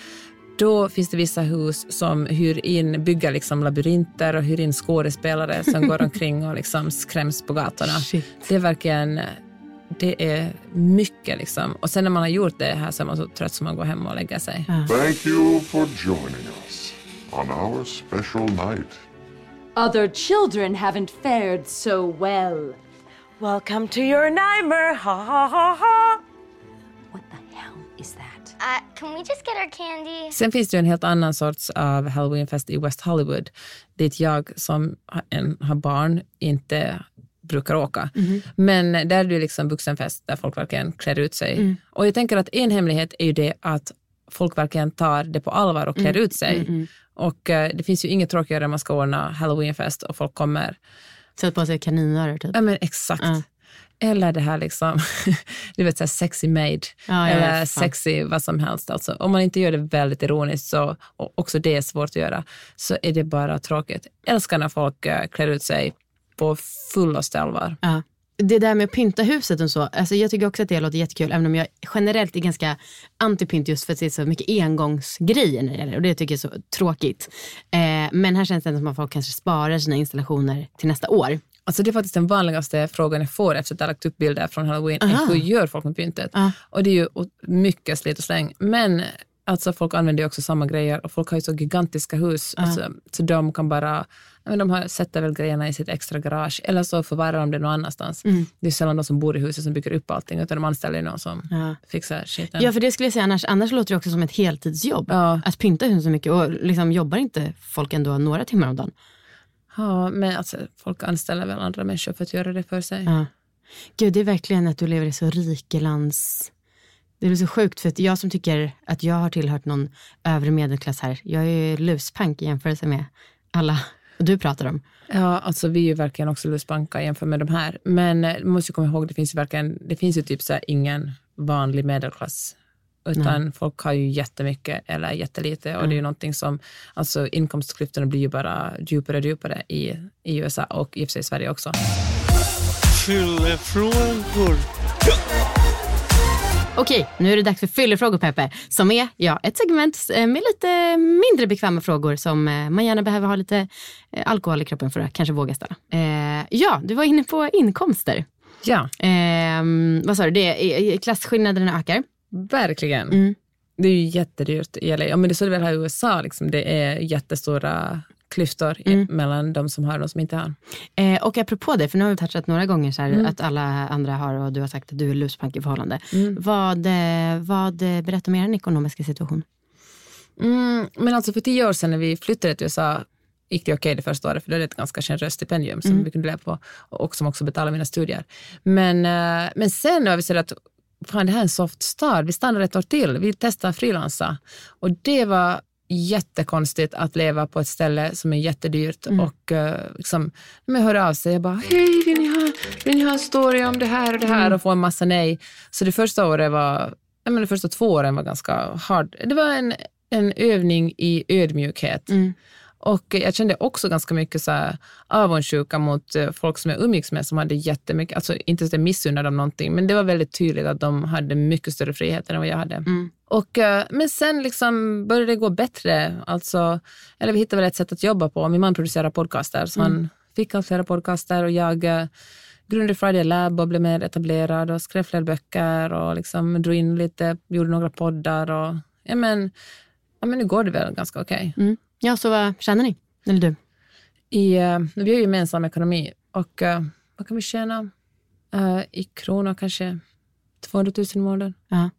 Då finns det vissa hus som hyr in, bygger liksom labyrinter och hyr in skådespelare som går omkring och liksom skräms på gatorna. Shit. Det är verkligen, det är mycket liksom. Och sen när man har gjort det här så är man så trött som man går hem och lägger sig. Thank you for joining us on our special night. Other children haven't fared so well. Welcome to your nightmare. Ha ha ha ha. What the hell is that? Uh, can we just get our candy? Sen finns det ju en helt annan sorts av halloweenfest i West Hollywood dit jag som har- en, har barn inte brukar åka. Men där är det liksom vuxenfest där folk verkligen klär ut sig. Och jag tänker att en hemlighet är ju det att folk verkligen tar det på allvar och klär Mm, ut sig. mm, mm. Och eh, det finns ju inget tråkigare än man ska ordna halloweenfest och folk kommer. Sätt på sig kaninöron typ. Ja men exakt. Ja. Eller det här liksom, du vet så här sexy maid. Ja, eller sexy vad som helst. Alltså, om man inte gör det väldigt ironiskt, så, och också det är svårt att göra, så är det bara tråkigt. Jag älskar när folk eh, klär ut sig på fullaste allvar. Ja. Det där med att pynta huset och så, alltså jag tycker också att det låter jättekul, även om jag generellt är ganska anti-pynt just för att det är så mycket engångsgrejer när det gäller och det tycker jag är så tråkigt. Eh, men här känns det ändå som att folk kanske sparar sina installationer till nästa år. Alltså det är faktiskt den vanligaste frågan jag får efter att jag lagt upp bilder från halloween. Aha. Hur gör folk med pyntet? Ja. Och det är ju mycket slit och släng. Men alltså folk använder ju också samma grejer och folk har ju så gigantiska hus. Alltså, så de kan bara, men de har, sätter väl grejerna i sitt extra garage eller så förvarar de det någon annanstans. Mm. Det är sällan de som bor i huset som bygger upp allting utan de anställer någon som Ja. fixar skiten. Ja, för det skulle jag säga, annars, annars låter det också som ett heltidsjobb. Ja. Att pynta huset så mycket och liksom jobbar inte folk ändå några timmar om dagen? Ja, men alltså, folk anställer väl andra människor för att göra det för sig. Ja. Gud, det är verkligen att du lever i så rikelands... Det är så sjukt för att jag som tycker att jag har tillhört någon övre medelklass här, jag är ju luspank i jämförelse med alla och du pratar om. Ja, alltså vi är ju verkligen också luspanka jämfört med de här. Men eh, man måste ju komma ihåg, det finns ju verkligen, det finns ju typ så här ingen vanlig medelklass. Utan folk har ju jättemycket eller jättelite och det är ju någonting som, alltså inkomstklyftorna blir ju bara djupare och djupare i, i USA och i och för sig i Sverige också. Fyllefrågor. Okej, nu är det dags för fyllefrågor Peppe, som är ja, ett segment eh, med lite mindre bekväma frågor som eh, man gärna behöver ha lite eh, alkohol i kroppen för att kanske våga ställa. Eh, ja, du var inne på inkomster. Ja, Eh, vad sa du, det, är- klasskillnaderna ökar. verkligen. Mm. Det är ju jättedyrt i. Ja, men det är så det väl här i USA, liksom. det är jättestora klyftor Mm. mellan de som har och de som inte har. Eh, och apropå det, för nu har vi touchat några gånger så här, Mm. att alla andra har och du har sagt att du är luspank i förhållande. Mm. Vad, eh, vad eh, berättar om er ekonomiska situation? Mm, men alltså för tio år sedan när vi flyttade till USA gick det okej det första året för det ett ganska generöst stipendium som Mm. vi kunde leva på och som också betalar mina studier. Men, eh, men sen har vi sett att fan, det här är en soft start. Vi stannar ett år till. Vi testar frilansa. Och det var jättekonstigt att leva på ett ställe som är jättedyrt Mm. och uh, liksom, hör av sig, jag bara hej, vill ni, ha, vill ni ha en story om det här och det här Mm. och få en massa nej. Så det första året var, jag menar, de första två åren var ganska hard. Det var en, en övning i ödmjukhet. Mm. Och jag kände också ganska mycket så här avundsjuka mot eh, folk som jag umgicks med som hade jättemycket, alltså inte så att jag missunnade dem någonting, men det var väldigt tydligt att de hade mycket större frihet än vad jag hade. Mm. Och, eh, men sen liksom började det gå bättre. Alltså, eller vi hittade väl ett sätt att jobba på. Min man producerar podcaster, så Mm. han fick allt flera podcaster och jag eh, grundade Friday Lab och blev mer etablerad och skrev fler böcker och liksom drog in lite, gjorde några poddar och ja men, ja, men nu går det väl ganska okej. Mm. Ja, så vad tjänar ni? Eller du? I, eh, vi har ju gemensam ekonomi och vad kan vi tjäna i kronor kanske 200 000 i månaden. Ja.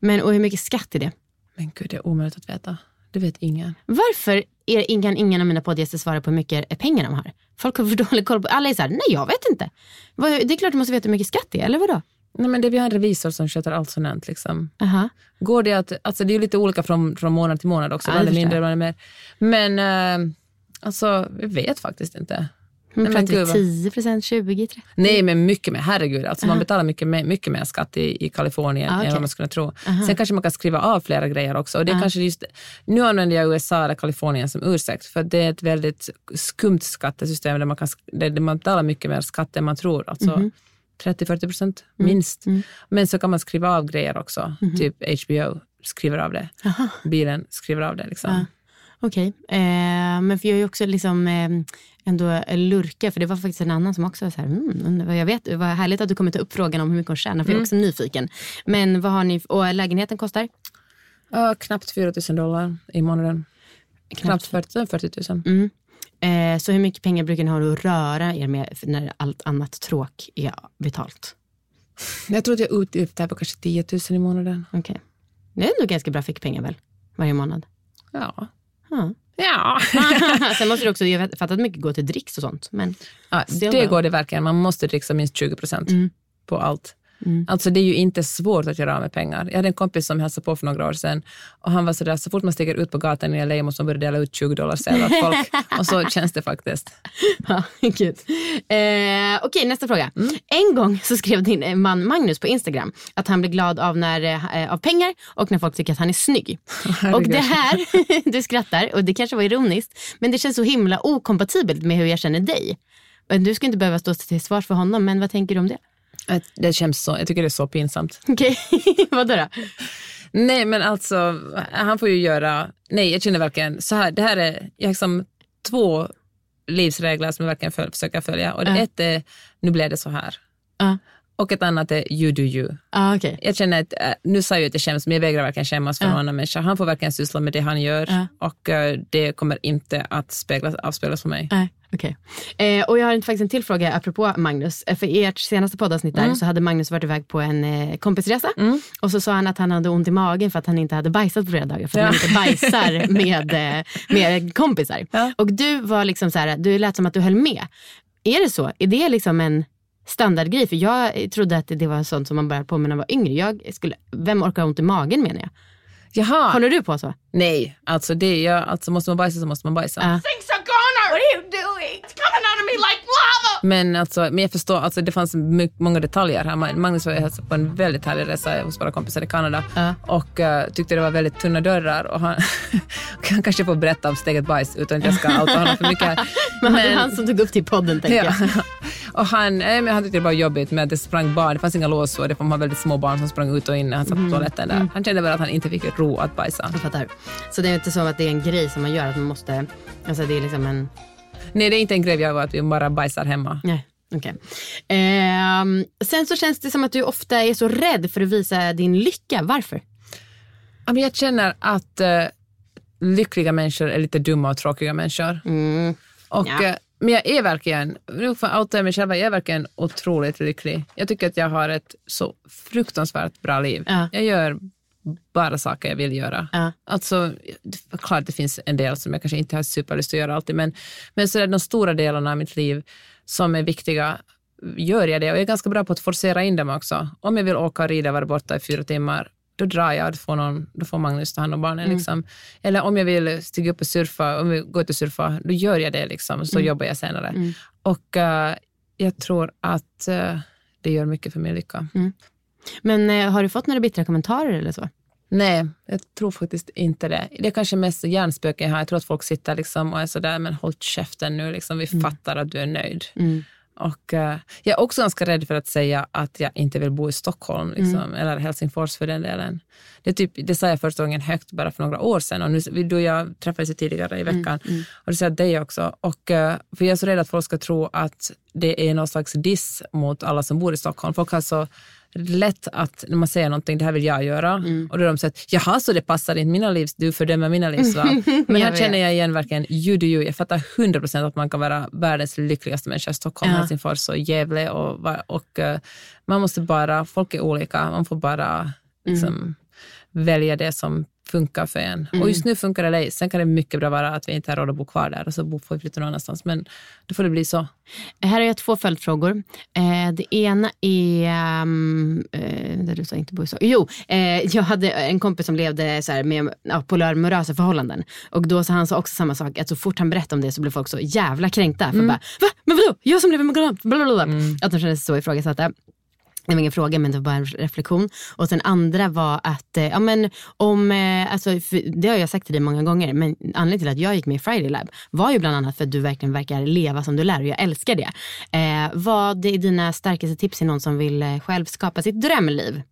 Men, och hur mycket skatt är det? Men gud, det är omöjligt att veta. Det vet ingen. Varför är, ingen, ingen av mina poddgäster svara på hur mycket pengar de har? Folk har för dålig koll på, alla är så här, nej jag vet inte. Det är klart du måste veta hur mycket skatt det är, eller vadå? Nej, men det, vi har en revisor som sköter allt sånt. Liksom. Aha. Går det att, alltså det är ju lite olika från, från månad till månad också. Ja, mindre, är mer. Men eh, alltså, vi vet faktiskt inte. Men pratar gud, vad- vi 10 procent, 20, 30? Nej, men mycket mer. Herregud, alltså man Aha. betalar mycket mer, mycket mer skatt i, i Kalifornien Ah, okej. än vad man skulle tro. Aha. Sen kanske man kan skriva av flera grejer också. Och det är Ah. kanske just, nu använder jag USA eller Kalifornien som ursäkt, för det är ett väldigt skumt skattesystem där man, kan, där man betalar mycket mer skatt än man tror. Alltså Mhm. 30-40 procent Mm. minst. Men så kan man skriva av grejer också. Mhm. Typ HBO skriver av det. Bilen skriver av det. Liksom. Okej, eh, men för jag är ju också liksom eh, ändå lurka, för det var faktiskt en annan som också var så här, mm, jag vet, vad härligt att du kommer ta upp frågan om hur mycket hon tjänar, för jag är Mm. också nyfiken. Men vad har ni, och lägenheten kostar? Ja, knappt 4 000 dollar i månaden. Knappt 40, 40 000. Mm. Eh, så hur mycket pengar brukar ni ha att röra er med när allt annat tråk är betalt? Jag tror att jag efter på kanske 10 000 i månaden. Okej. Det är ändå ganska bra fickpengar väl, varje månad? Ja. Ja. Ja. Sen måste du också, jag fattar att mycket går till dricks och sånt. Men Ja, det though. går det verkligen. Man måste dricksa minst 20 procent Mm. på allt. Alltså det är ju inte svårt att göra av med pengar. Jag hade en kompis som hälsade på för några år sedan och han var sådär, så fort man stiger ut på gatan i LA måste man börja dela ut 20 dollar sedlar folk. och så känns det faktiskt. Ja, gud. Eh, Okej, nästa fråga. En gång så skrev din man Magnus på Instagram att han blir glad av, när, eh, av pengar och när folk tycker att han är snygg. och det här, du skrattar och det kanske var ironiskt, men det känns så himla okompatibelt med hur jag känner dig. Du ska inte behöva stå till svars för honom, men vad tänker du om det? Att Det känns så, jag tycker det är så pinsamt. Okej, vadå då? Nej men alltså, han får ju göra, nej jag känner verkligen så här, det här är liksom två livsregler som jag verkligen föl, försöker följa. Och det Ja. ett är, nu blev det så här. Ja. Och ett annat är, you do you. Ah, okej. Jag känner att, äh, nu sa jag ju att jag skäms, men jag vägrar verkligen skämmas för Ja. någon annan människa. Han får verkligen syssla med det han gör Ja. och äh, det kommer inte att speglas, avspeglas för mig. Nej, okej. Eh, och jag har faktiskt en till fråga apropå Magnus. Eh, För i ert senaste poddavsnitt där Mm. så hade Magnus varit iväg på en eh, kompisresa. Och så sa han att han hade ont i magen för att han inte hade bajsat på flera dagar. För att Ja. han inte bajsar med, eh, med kompisar. Ja. Och du var liksom så här, du lät som att du höll med. Är det så? Är det liksom en standardgrej? För jag trodde att det var sånt som man började på med när man var yngre. Jag skulle, vem orkar ha ont i magen menar jag? Jaha. Håller du på så? Nej, alltså, det är, jag, alltså måste man bajsa så måste man bajsa. Ja. Things are gone. What are you Men, alltså, men jag förstår, alltså, det fanns många detaljer här. Ma- Magnus var ju på en väldigt härlig resa hos våra kompisar i Kanada Ja. och eh, tyckte det var väldigt tunna dörrar. Och han, han kanske får berätta om steget bajs utan att jag ska outa honom för mycket. här. Men, det är han som tog upp till podden tänker Ja. jag. Och han, nej, men han tyckte det var jobbigt med att det sprang barn. Det fanns inga lås och det var väldigt små barn som sprang ut och in när han satt på toaletten där. Han kände väl att han inte fick ro att bajsa. Jag fattar. Så det är inte så att det är en grej som man gör, att man måste, alltså det är liksom en, Nej, det är inte en grej vi att vi bara bajsar hemma. nej. okej. Ehm, sen så känns det som att du ofta är så rädd för att visa din lycka. Varför? Jag känner att eh, lyckliga människor är lite dumma och tråkiga människor. Mm. Och, Ja. eh, men jag är verkligen, nu får jag mig själv, jag är verkligen otroligt lycklig. Jag tycker att jag har ett så fruktansvärt bra liv. Ja. Jag gör bara saker jag vill göra. Ja. Alltså, klart det finns en del som jag kanske inte har superlust att göra alltid, men, men så är de stora delarna av mitt liv som är viktiga gör jag det. Och jag är ganska bra på att forcera in dem också. Om jag vill åka och rida och vara borta i fyra timmar, då drar jag. Då får, någon, då får Magnus ta hand om barnen. Liksom. Eller om jag vill stiga upp och surfa, om vi går ut och surfa, då gör jag det. Liksom. Så jobbar jag senare. Och eh, jag tror att eh, det gör mycket för min lycka. Men eh, har du fått några bittra kommentarer eller så? Nej, jag tror faktiskt inte det. Det är kanske mest hjärnspöken jag har. Jag tror att folk sitter liksom och är sådär, men håll käften nu, liksom. vi fattar att du är nöjd. Och, eh, jag är också ganska rädd för att säga att jag inte vill bo i Stockholm, liksom, eller Helsingfors för den delen. Det, typ, det sa jag första gången högt bara för några år sedan och nu, vi- då jag träffades tidigare i veckan. Och det sa jag dig också. Och, eh, för jag är så rädd att folk ska tro att det är någon slags diss mot alla som bor i Stockholm. Folk har så lätt att när man säger någonting, det här vill jag göra. Och då är de så att, jaha, så det passar inte mina livs, du fördömer mina livsval. Men här känner jag igen verkligen, you do you. Jag fattar 100 procent att man kan vara världens lyckligaste människa i Stockholm, Ja. Helsingfors och Gävle. Och, och eh, man måste bara, folk är olika, man får bara liksom, välja det som funkar för en. Och just nu funkar det LA. Sen kan det mycket bra vara att vi inte har råd att bo kvar där och så får vi flytta någon annanstans. Men då får det bli så. Här har jag två följdfrågor. Eh, det ena är, um, eh, där du sa inte bo i så. Jo, eh, jag hade en kompis som levde så här med ja, polarmorösa förhållanden. Och då sa han sa också samma sak, att så fort han berättade om det så blev folk så jävla kränkta. För bara, va? Men vadå? Jag som lever med galant? Blablabla. Att de kände sig så ifrågasatta. Det var ingen fråga men det var bara en reflektion. Och sen andra var att, eh, ja men om, eh, alltså, det har jag sagt till dig många gånger, men anledningen till att jag gick med i Friday Lab var ju bland annat för att du verkligen verkar leva som du lär och jag älskar det. Eh, vad är dina starkaste tips till någon som vill eh, själv skapa sitt drömliv?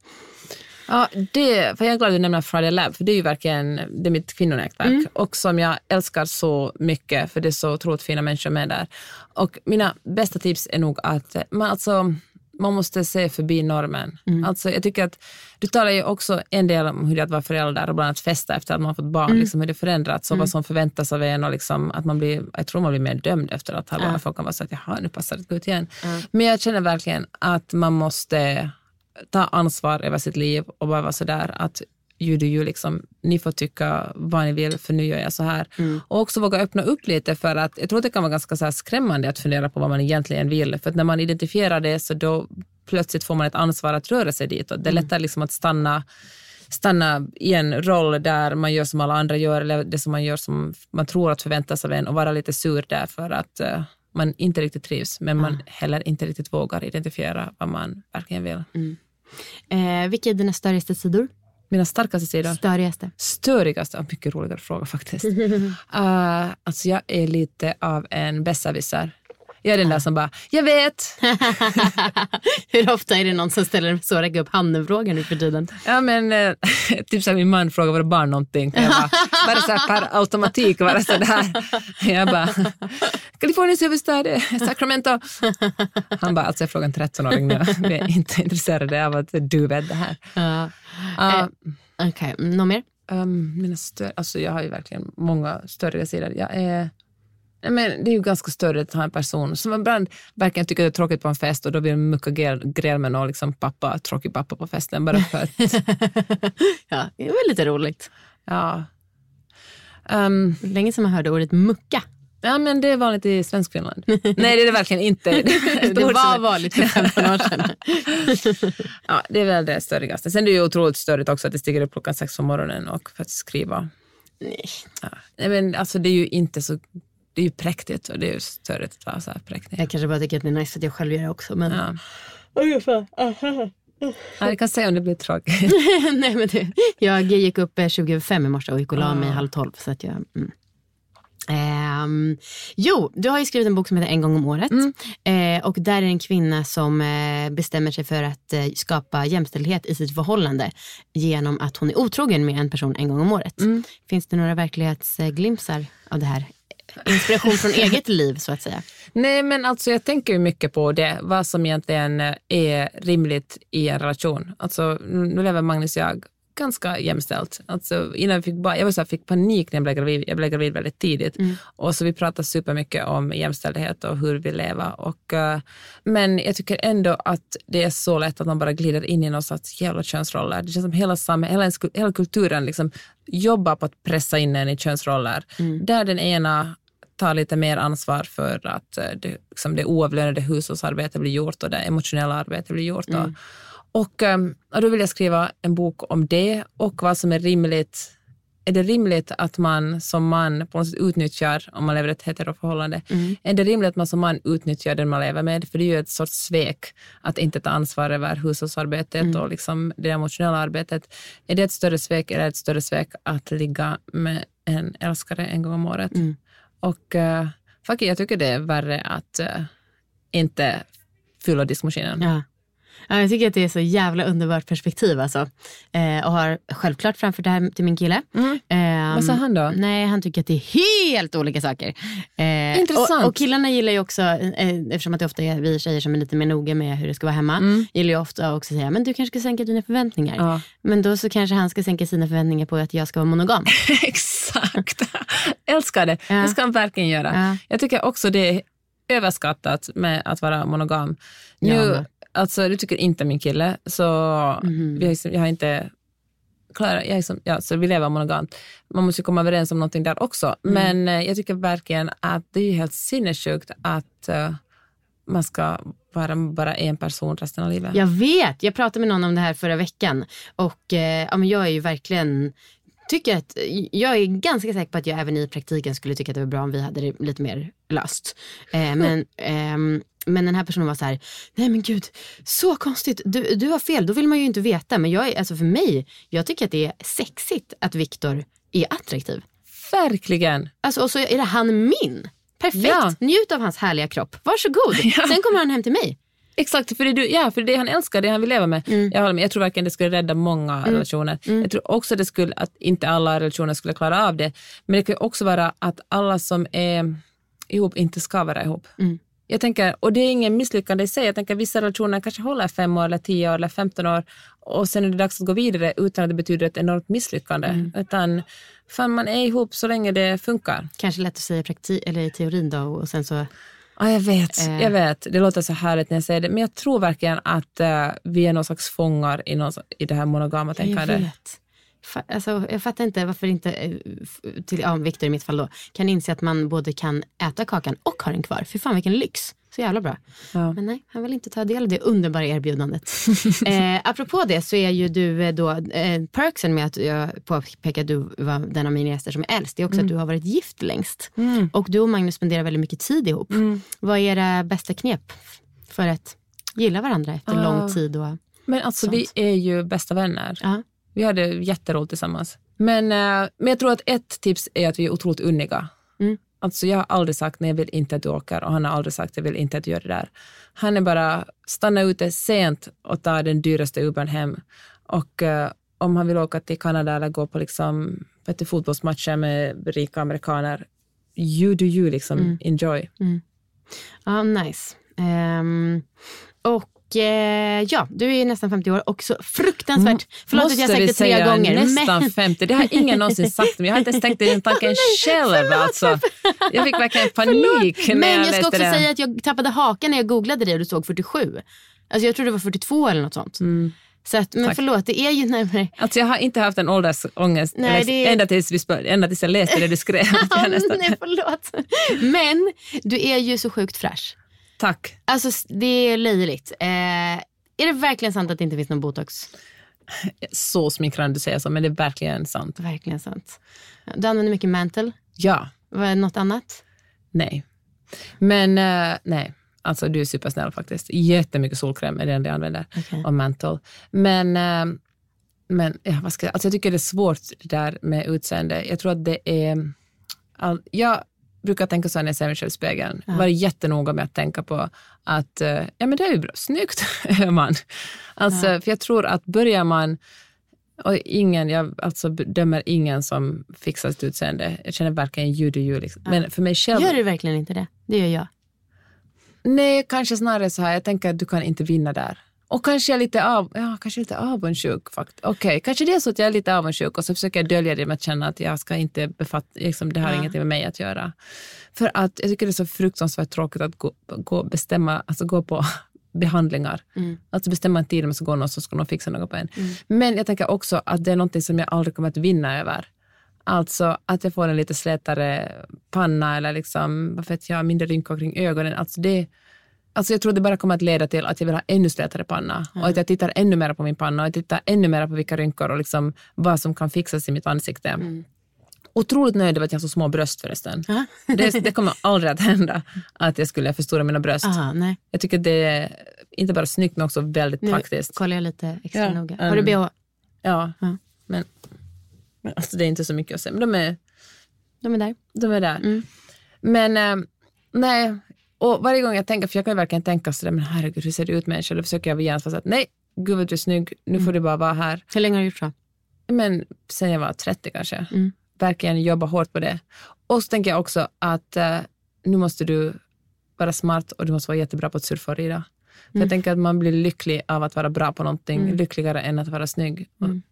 Ja, det, för jag är glad att du nämner Friday Lab, för det är ju verkligen det är mitt kvinnonätverk och som jag älskar så mycket, för det är så otroligt fina människor med där. Och mina bästa tips är nog att man, alltså, man måste se förbi normen. Alltså, jag tycker att du talar ju också en del om hur det är att vara förälder och bland annat festa efter att man fått barn, liksom hur det förändrats och vad som förväntas av en och liksom att man blir, jag tror man blir mer dömd efter att ha barn. Folk kan vara så att jaha, nu passar det gå ut igen. Men jag känner verkligen att man måste ta ansvar över sitt liv och bara vara sådär att you do you, liksom, ni får tycka vad ni vill för nu gör jag så här. Och också våga öppna upp lite för att jag tror att det kan vara ganska så skrämmande att fundera på vad man egentligen vill. För att när man identifierar det så då plötsligt får man ett ansvar att röra sig ditåt. Det är lättare liksom att stanna stanna i en roll där man gör som alla andra gör eller det som man gör som man tror att förväntas av en och vara lite sur där för att uh, man inte riktigt trivs men man heller inte riktigt vågar identifiera vad man verkligen vill. Mm. Eh, vilka är dina störigaste sidor? Mina starkaste sidor? Störigaste. Störigaste? Mycket roligare fråga faktiskt. uh, alltså jag är lite av en besserwisser. Jag är den där som bara, jag vet. Hur ofta är det någon som ställer så räcka upp handen-frågan nu för tiden? Ja men eh, typ så här, min man frågar våra barn någonting. Jag bara, bara så här per automatik vara så där. Jag bara, Kaliforniens huvudstad, Sacramento. Han bara, alltså jag frågar en 13-åring nu. Vi är inte intresserade av att du vet det här. Uh, uh, Okej, okay. något mer? Um, mina stör, alltså jag har ju verkligen många större sidor. Jag är men det är ju ganska större att ha en person som ibland verkligen tycker det är tråkigt på en fest och då vill mucka gräl med någon liksom pappa, tråkig pappa på festen bara för att... ja, det är väl lite roligt. Ja. Um, Länge sedan man hörde ordet mucka. Ja, men det är vanligt i Svenskfinland. Nej, det är det verkligen inte. Det, det var vanligt för 15 år sedan. ja, det är väl det störigaste. Sen är det ju otroligt störigt också att det stiger upp klockan sex på morgonen och för att skriva. Nej. Ja. Nej, men alltså det är ju inte så det är ju präktigt och det är ju störigt att vara så här präktig. Jag kanske bara tycker att det är nice att jag själv gör det också. Men... Ja. Ungefär. Ja, jag kan säga om det blir tråkigt. Nej, men det, jag gick upp 25 i morse och gick och la mig halv tolv. Så att jag, mm. Um, jo, du har ju skrivit en bok som heter En gång om året. Mm. Uh, och där är en kvinna som uh, bestämmer sig för att uh, skapa jämställdhet i sitt förhållande genom att hon är otrogen med en person en gång om året. Mm. Finns det några verklighetsglimsar av det här? Inspiration från eget liv så att säga. Nej men alltså jag tänker ju mycket på det, vad som egentligen är rimligt i en relation. Alltså nu lever Magnus och jag ganska jämställt. Alltså, innan jag fick, jag var så här, fick panik när jag blev gravid. Jag blev gravid väldigt tidigt. Mm. Och så vi pratade supermycket om jämställdhet och hur vi lever. Och, uh, men jag tycker ändå att det är så lätt att man bara glider in i någon sorts jävla könsroller. Det känns som hela, samhället, hela, hela kulturen liksom jobbar på att pressa in en i könsroller. Mm. Där den ena tar lite mer ansvar för att uh, det, liksom det oavlönade hushållsarbetet blir gjort och det emotionella arbetet blir gjort. Mm. Och, ehm, och då vill jag skriva en bok om det och vad som är rimligt. Är det rimligt att man som man på något sätt utnyttjar, om man lever ett heteroförhållande, mm. är det rimligt att man som man utnyttjar den man lever med? För det är ju ett sorts svek att inte ta ansvar över hushållsarbetet mm. och liksom det emotionella arbetet. Är det ett större svek eller ett större svek att ligga med en älskare en gång om året? Mm. Och uh, fuck, jag tycker det är värre att uh, inte fylla diskmaskinen. Ja. Ja, jag tycker att det är så jävla underbart perspektiv alltså. Eh, och har självklart framfört det här till min kille. Mm. Eh, Vad sa han då? Nej, han tycker att det är helt olika saker. Eh, Intressant. Och, och, killarna gillar ju också, eh, eftersom att det ofta är vi tjejer som är lite mer noga med hur det ska vara hemma, mm. gillar ju ofta också att säga, men du kanske ska sänka dina förväntningar. Ja. Men då så kanske han ska sänka sina förväntningar på att jag ska vara monogam. Exakt. Älskar det. Ja. Det ska han verkligen göra. Ja. Jag tycker också det är överskattat med att vara monogam. Nu, Alltså det tycker inte min kille. Så mm. vi har, jag har inte Klara, jag som, ja, så vi lever monogamt. Man måste komma överens om någonting där också. Mm. Men eh, jag tycker verkligen att det är helt sinnessjukt att uh, man ska vara bara en person resten av livet. Jag vet, jag pratade med någon om det här förra veckan och eh, ja, men jag är ju verkligen tycker att, jag är ganska säker på att jag även i praktiken skulle tycka att det var bra om vi hade det lite mer löst. Eh, men, eh, men den här personen var så här, nej men gud, så konstigt, du, du har fel, då vill man ju inte veta. Men jag är, alltså för mig, jag tycker att det är sexigt att Viktor är attraktiv. Verkligen. Alltså, och så är det han min. Perfekt, ja. njut av hans härliga kropp. Varsågod. Ja. Sen kommer han hem till mig. Exakt, för det, du, ja, för det han älskar, det han vill leva med. Mm. Jag, håller med. jag tror verkligen det skulle rädda många mm. relationer. Mm. Jag tror också det skulle, att inte alla relationer skulle klara av det. Men det kan också vara att alla som är ihop inte ska vara ihop. Mm. Jag tänker, och det är ingen misslyckande i sig. Jag tänker vissa relationer kanske håller fem år, eller tio år eller femton år och sen är det dags att gå vidare utan att det betyder ett enormt misslyckande. Mm. Utan fan, man är ihop så länge det funkar. Kanske lätt att säga praktik, eller i teorin då och sen så Ja, jag vet. Eh. Jag vet. Det låter så härligt när jag säger det. Men jag tror verkligen att uh, vi är någon slags fångar i, någon, i det här monogama tänkandet. Jag vet. Alltså, jag fattar inte varför inte, eh, till, ja, Victor i mitt fall då, kan inse att man både kan äta kakan och ha den kvar. För fan vilken lyx. Så jävla bra. Ja. Men nej, han vill inte ta del av det underbara erbjudandet. eh, apropå det så är ju du eh, då, eh, perksen med att jag påpekar att du var den av mina gäster som är äldst, det är också Mm. att du har varit gift längst. Mm. Och du och Magnus spenderar väldigt mycket tid ihop. Vad är era bästa knep för att gilla varandra efter Ah. lång tid? Och, Men alltså vi är ju bästa vänner. Ja. Vi hade jätteroligt tillsammans. Men, eh, men jag tror att ett tips är att vi är otroligt unniga. Mm. Alltså jag har aldrig sagt nej, jag vill inte att du åker och han har aldrig sagt jag vill inte att du gör det där. Han är bara stanna ute sent och ta den dyraste Ubern hem. Och eh, om han vill åka till Kanada eller gå på liksom, vet du, fotbollsmatcher med rika amerikaner, you do you, liksom, Mm. enjoy. Ja, nice. Ehm, och eh, ja, du är nästan 50 år och så fruktansvärt, förlåt att jag sagt det tre gånger. Nästan men, 50. Det har ingen någonsin sagt men Jag har inte ens tänkt den tanken själv. Alltså. Jag fick verkligen panik när men jag jag ska också det. säga att jag tappade hakan när jag googlade dig och du såg 47. Alltså jag tror det var 42 eller något sånt. Så att, men Tack. förlåt, det är ju närmare. Alltså jag har inte haft en åldersångest Nej, det är- ända, tills vi spör, ända tills jag läste det du skrev. Nästan, Nej, förlåt. Men du är ju så sjukt fräsch. Tack. Alltså det är löjligt. Eh, är det verkligen sant att det inte finns någon botox? Så smickrande du säger så, men det är verkligen sant. Verkligen sant. Du använder mycket mantle. Ja, Vad är något annat? nej. Men eh, nej, alltså du är supersnäll faktiskt. Jättemycket solkräm är det enda jag använder. Okej. Och mantle. Men, eh, men ja, vad ska jag, alltså jag tycker det är svårt det där med utseende. Jag tror att det är... All, jag brukar tänka så när jag ser mig själv i spegeln. Ja. Var jättenoga med att tänka på att eh, ja, men det är ju bra. Snyggt är man. Alltså, För jag tror att börjar man och ingen, jag alltså dömer ingen som fixar sitt utseende. Jag känner verkligen you do you. Liksom. Men för mig själv... Gör du verkligen inte det? Det gör jag. Nej, kanske snarare så här. Jag tänker att du kan inte vinna där. Och kanske jag är lite, av, ja, kanske lite avundsjuk. fakt- Okej, kanske det är så att jag är lite avundsjuk och så försöker jag dölja det med att känna att jag ska inte befatta, liksom, det har Ja. ingenting med mig att göra. För att jag tycker det är så fruktansvärt tråkigt att gå, gå, bestämma, alltså gå på behandlingar. Mm. Alltså bestämma en tid om man ska gå någon så ska någon fixa något på en. Men jag tänker också att det är något som jag aldrig kommer att vinna över. Alltså att jag får en lite slätare panna eller liksom, vad vet jag, mindre rynkor kring ögonen. Alltså det, Alltså jag tror det bara kommer att leda till att jag vill ha ännu slätare panna och att jag tittar ännu mer på min panna och jag tittar ännu mer på vilka rynkor och liksom vad som kan fixas i mitt ansikte. Otroligt nöjd över att jag har så små bröst förresten. Det, det kommer aldrig att hända att jag skulle förstora mina bröst. Aha, nej. Jag tycker det är inte bara snyggt men också väldigt Nu praktiskt. kollar jag lite extra Ja, noga. mm. Har du bh? Ja, Ja. men, men alltså det är inte så mycket att säga. Men de är, De är där. de är där. Mm. Men eh, nej, och varje gång jag tänker, för jag kan ju verkligen tänka sådär, men herregud hur ser det ut människa? Då försöker jag genast vara så att nej, gud vad du är snygg, nu Mm. får du bara vara här. Hur länge har du gjort så? Men sen jag var 30 kanske. Mm. Verkligen jobba hårt på det. Och så tänker jag också att eh, nu måste du vara smart och du måste vara jättebra på att surfa och rida. För jag tänker att man blir lycklig av att vara bra på någonting, Mm. lyckligare än att vara snygg. Mm.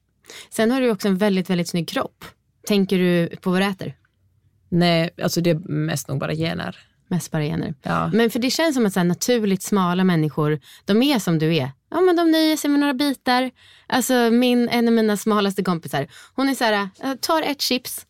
Sen har du också en väldigt, väldigt snygg kropp. Tänker du på vad du äter? Nej, alltså det är mest nog bara gener. Mest bara gener. Ja. Men för det känns som att så här, naturligt smala människor, de är som du är. Ja, men de nöjer sig med några bitar. Alltså min, en av mina smalaste kompisar, hon är så här, "Jag tar ett chips.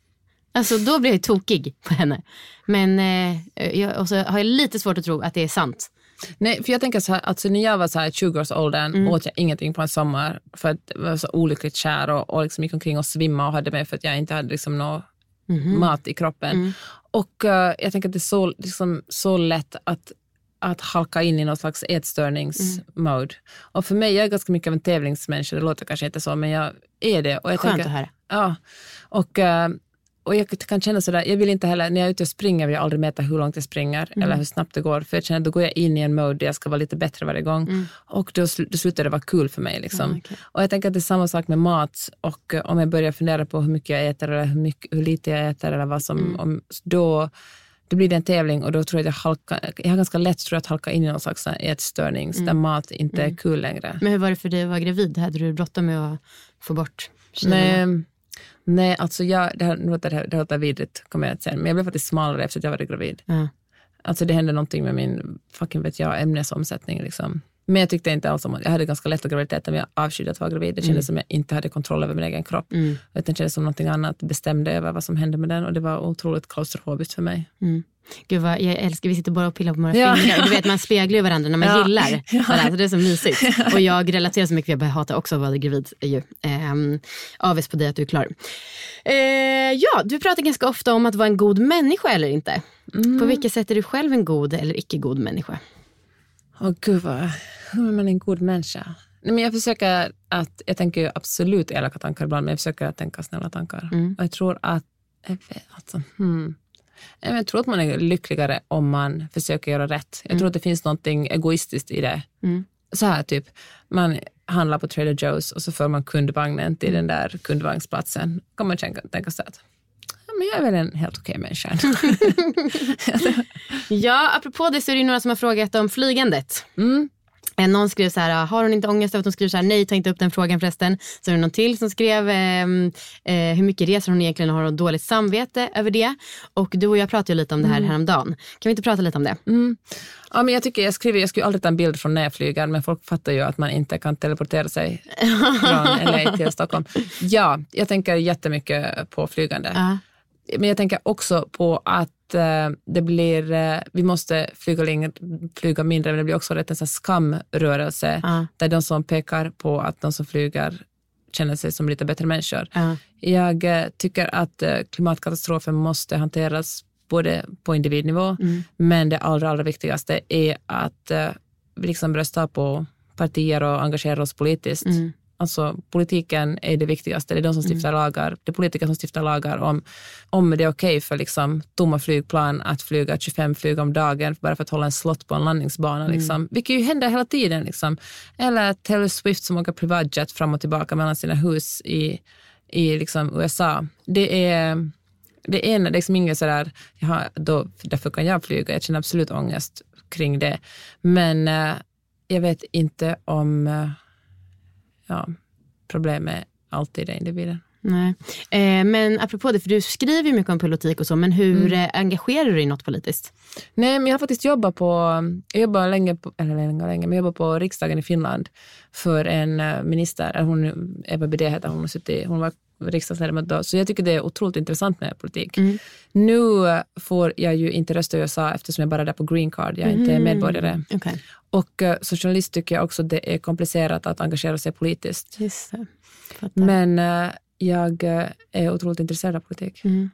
Alltså då blir jag tokig på henne. Men eh, jag, och så har jag lite svårt att tro att det är sant. Nej, för jag tänker så här, alltså när jag var så här 20-årsåldern Mm. åt jag ingenting på en sommar för att jag var så olyckligt kär och, och liksom gick omkring och svimma och hade mig för att jag inte hade liksom någon Mhm. mat i kroppen. Mm. Och eh, jag tänker att det är så, liksom, så lätt att, att halka in i någon slags ätstörningsmode. Och för mig, jag är ganska mycket av en tävlingsmänniska, det låter kanske inte så, men jag är det. Och jag Skönt tänker, att höra. Ja, och, eh, och jag kan känna sådär, jag vill inte heller, när jag är ute och springer vill jag aldrig mäta hur långt jag springer Mm. eller hur snabbt det går, för jag känner att då går jag in i en mode där jag ska vara lite bättre varje gång Mm. och då, sl- då slutar det vara kul för mig. Liksom. Ja, okej. Och jag tänker att det är samma sak med mat och eh, om jag börjar fundera på hur mycket jag äter eller hur, mycket, hur lite jag äter eller vad som, Mm. om, då, då blir det en tävling och då tror jag att jag halkar, jag har ganska lätt tror jag, att halka in i någon slags ätstörning Mm. där mat inte är kul längre. Men hur var det för dig att vara gravid? Hade du bråttom med att få bort kilona? Nej, alltså jag, det, här, det här- det låter vidrigt, kommer jag att säga, men jag blev faktiskt smalare efter att jag var gravid. Ja. Alltså det hände någonting med min fucking vet jag, ämnesomsättning. Liksom. Men jag tyckte inte alls om Jag hade ganska lätt att graviditeten, men jag avskydde att vara gravid. Det kändes som jag inte hade kontroll över min egen kropp. Mm. Utan det kändes som någonting annat bestämde över vad som hände med den och det var otroligt klaustrofobiskt för mig. Mm. Gud vad, jag älskar, vi sitter bara och pillar på våra Ja. fingrar. Du vet man speglar ju varandra när man Ja. gillar Ja. varandra. Det är så mysigt. Och jag relaterar så mycket, jag börjar hata också att vara gravid. Ju. Ehm, avis på dig att du är klar. Eh, ja, du pratar ganska ofta om att vara en god människa eller inte. Mm. På vilket sätt är du själv en god eller icke god människa? Åh gud, vad, hur är man en god människa? Nej, men jag försöker att, jag tänker absolut elaka tankar ibland, men jag försöker att tänka snälla tankar. Mm. Och jag tror att, jag vet, alltså, hmm. Men jag tror att man är lyckligare om man försöker göra rätt. Jag tror att det finns något egoistiskt i det. Mm. Så här typ, man handlar på Trader Joe's och så för man kundvagnen till den där kundvagnsplatsen. kan man tänka, tänka sig att men jag är väl en helt okej människa. Ja, apropå det så är det några som har frågat om flygandet. Mm. Någon skrev så här, har hon inte ångest över att hon skriver så här, nej ta inte upp den frågan förresten. Så är det någon till som skrev ehm, eh, hur mycket reser hon egentligen och har hon dåligt samvete över det. Och du och jag pratade ju lite om det här Mm. häromdagen. Kan vi inte prata lite om det? Mm. Ja, men jag, tycker, jag, skriver, jag skulle aldrig ta en bild från när jag flyger, men folk fattar ju att man inte kan teleportera sig från LA till Stockholm. Ja, jag tänker jättemycket på flygande. Ja. Men jag tänker också på att det blir, eh, vi måste flyga, längre, flyga mindre, men det blir också rätt en skamrörelse Ja. där de som pekar på att de som flyger känner sig som lite bättre människor. Ja. Jag eh, tycker att eh, klimatkatastrofen måste hanteras både på individnivå, Mm. men det allra, allra viktigaste är att eh, vi liksom röstar på partier och engagerar oss politiskt. Mm. Alltså politiken är det viktigaste. Det är de som stiftar lagar. Det är politiker som stiftar lagar om, om det är okej för liksom, tomma flygplan att flyga 25 flyg om dagen bara för att hålla en slott på en landningsbana. Mm. Liksom. Vilket ju händer hela tiden. Liksom. Eller Taylor Swift som åker privatjet fram och tillbaka mellan sina hus i, i liksom USA. Det är, det är en- liksom inget sådär, jaha, då, därför kan jag flyga. Jag känner absolut ångest kring det. Men eh, jag vet inte om ja, problemet alltid är individen. Nej. Eh, men apropå det, för du skriver ju mycket om politik och så, men hur Mm. eh, engagerar du dig i något politiskt? Nej, men jag har faktiskt jobbat på, jag jobbar länge, på, eller länge, länge, men jag jobbar på riksdagen i Finland för en eh, minister, eller hon, Eva Bidé heter hon, suttit- hon var riksdagsledamot då, så jag tycker det är otroligt intressant med politik. Mm. Nu får jag ju inte rösta i USA eftersom jag bara är där på green card, jag är inte Mm. medborgare. Okej. Och eh, som journalist tycker jag också det är komplicerat att engagera sig politiskt. Men eh, jag eh, är otroligt intresserad av politik. Mm.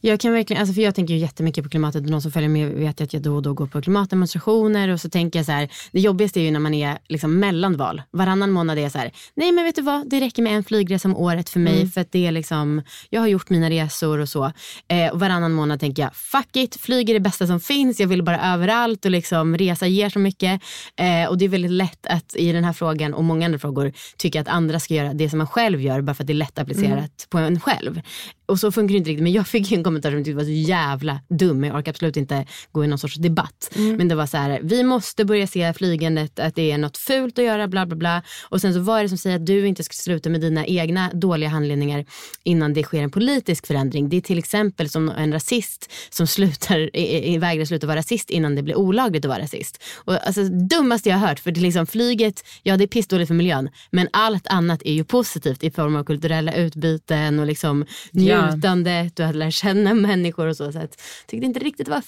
Jag kan verkligen, alltså för jag tänker ju jättemycket på klimatet. Någon som följer med vet att jag då och då går på klimatdemonstrationer och så tänker jag så här, det jobbigaste är ju när man är liksom mellan val. Varannan månad är jag så här, nej men vet du vad, det räcker med en flygresa om året för mig Mm. för att det är liksom, jag har gjort mina resor och så. Eh, och varannan månad tänker jag, fuck it, flyg är det bästa som finns, jag vill bara överallt och liksom resa ger så mycket. Eh, och det är väldigt lätt att i den här frågan och många andra frågor tycka att andra ska göra det som man själv gör bara för att det är lätt applicerat Mm. på en själv. Och så funkar det inte riktigt. Men jag fick ju en kommentar som jag tyckte var så jävla dum. Jag orkar absolut inte gå i någon sorts debatt. Mm. Men det var så här, vi måste börja se flygandet att det är något fult att göra, bla bla bla. Och sen så vad är det som säger att du inte ska sluta med dina egna dåliga handlingar innan det sker en politisk förändring. Det är till exempel som en rasist som slutar, vägrar sluta vara rasist innan det blir olagligt att vara rasist. Och alltså, dummaste jag har hört, för det är liksom flyget, ja det är pissdåligt för miljön, men allt annat är ju positivt i form av kulturella utbyten och liksom Ja. njutandet och att lära känna människor och så. så att, tyckte inte riktigt det var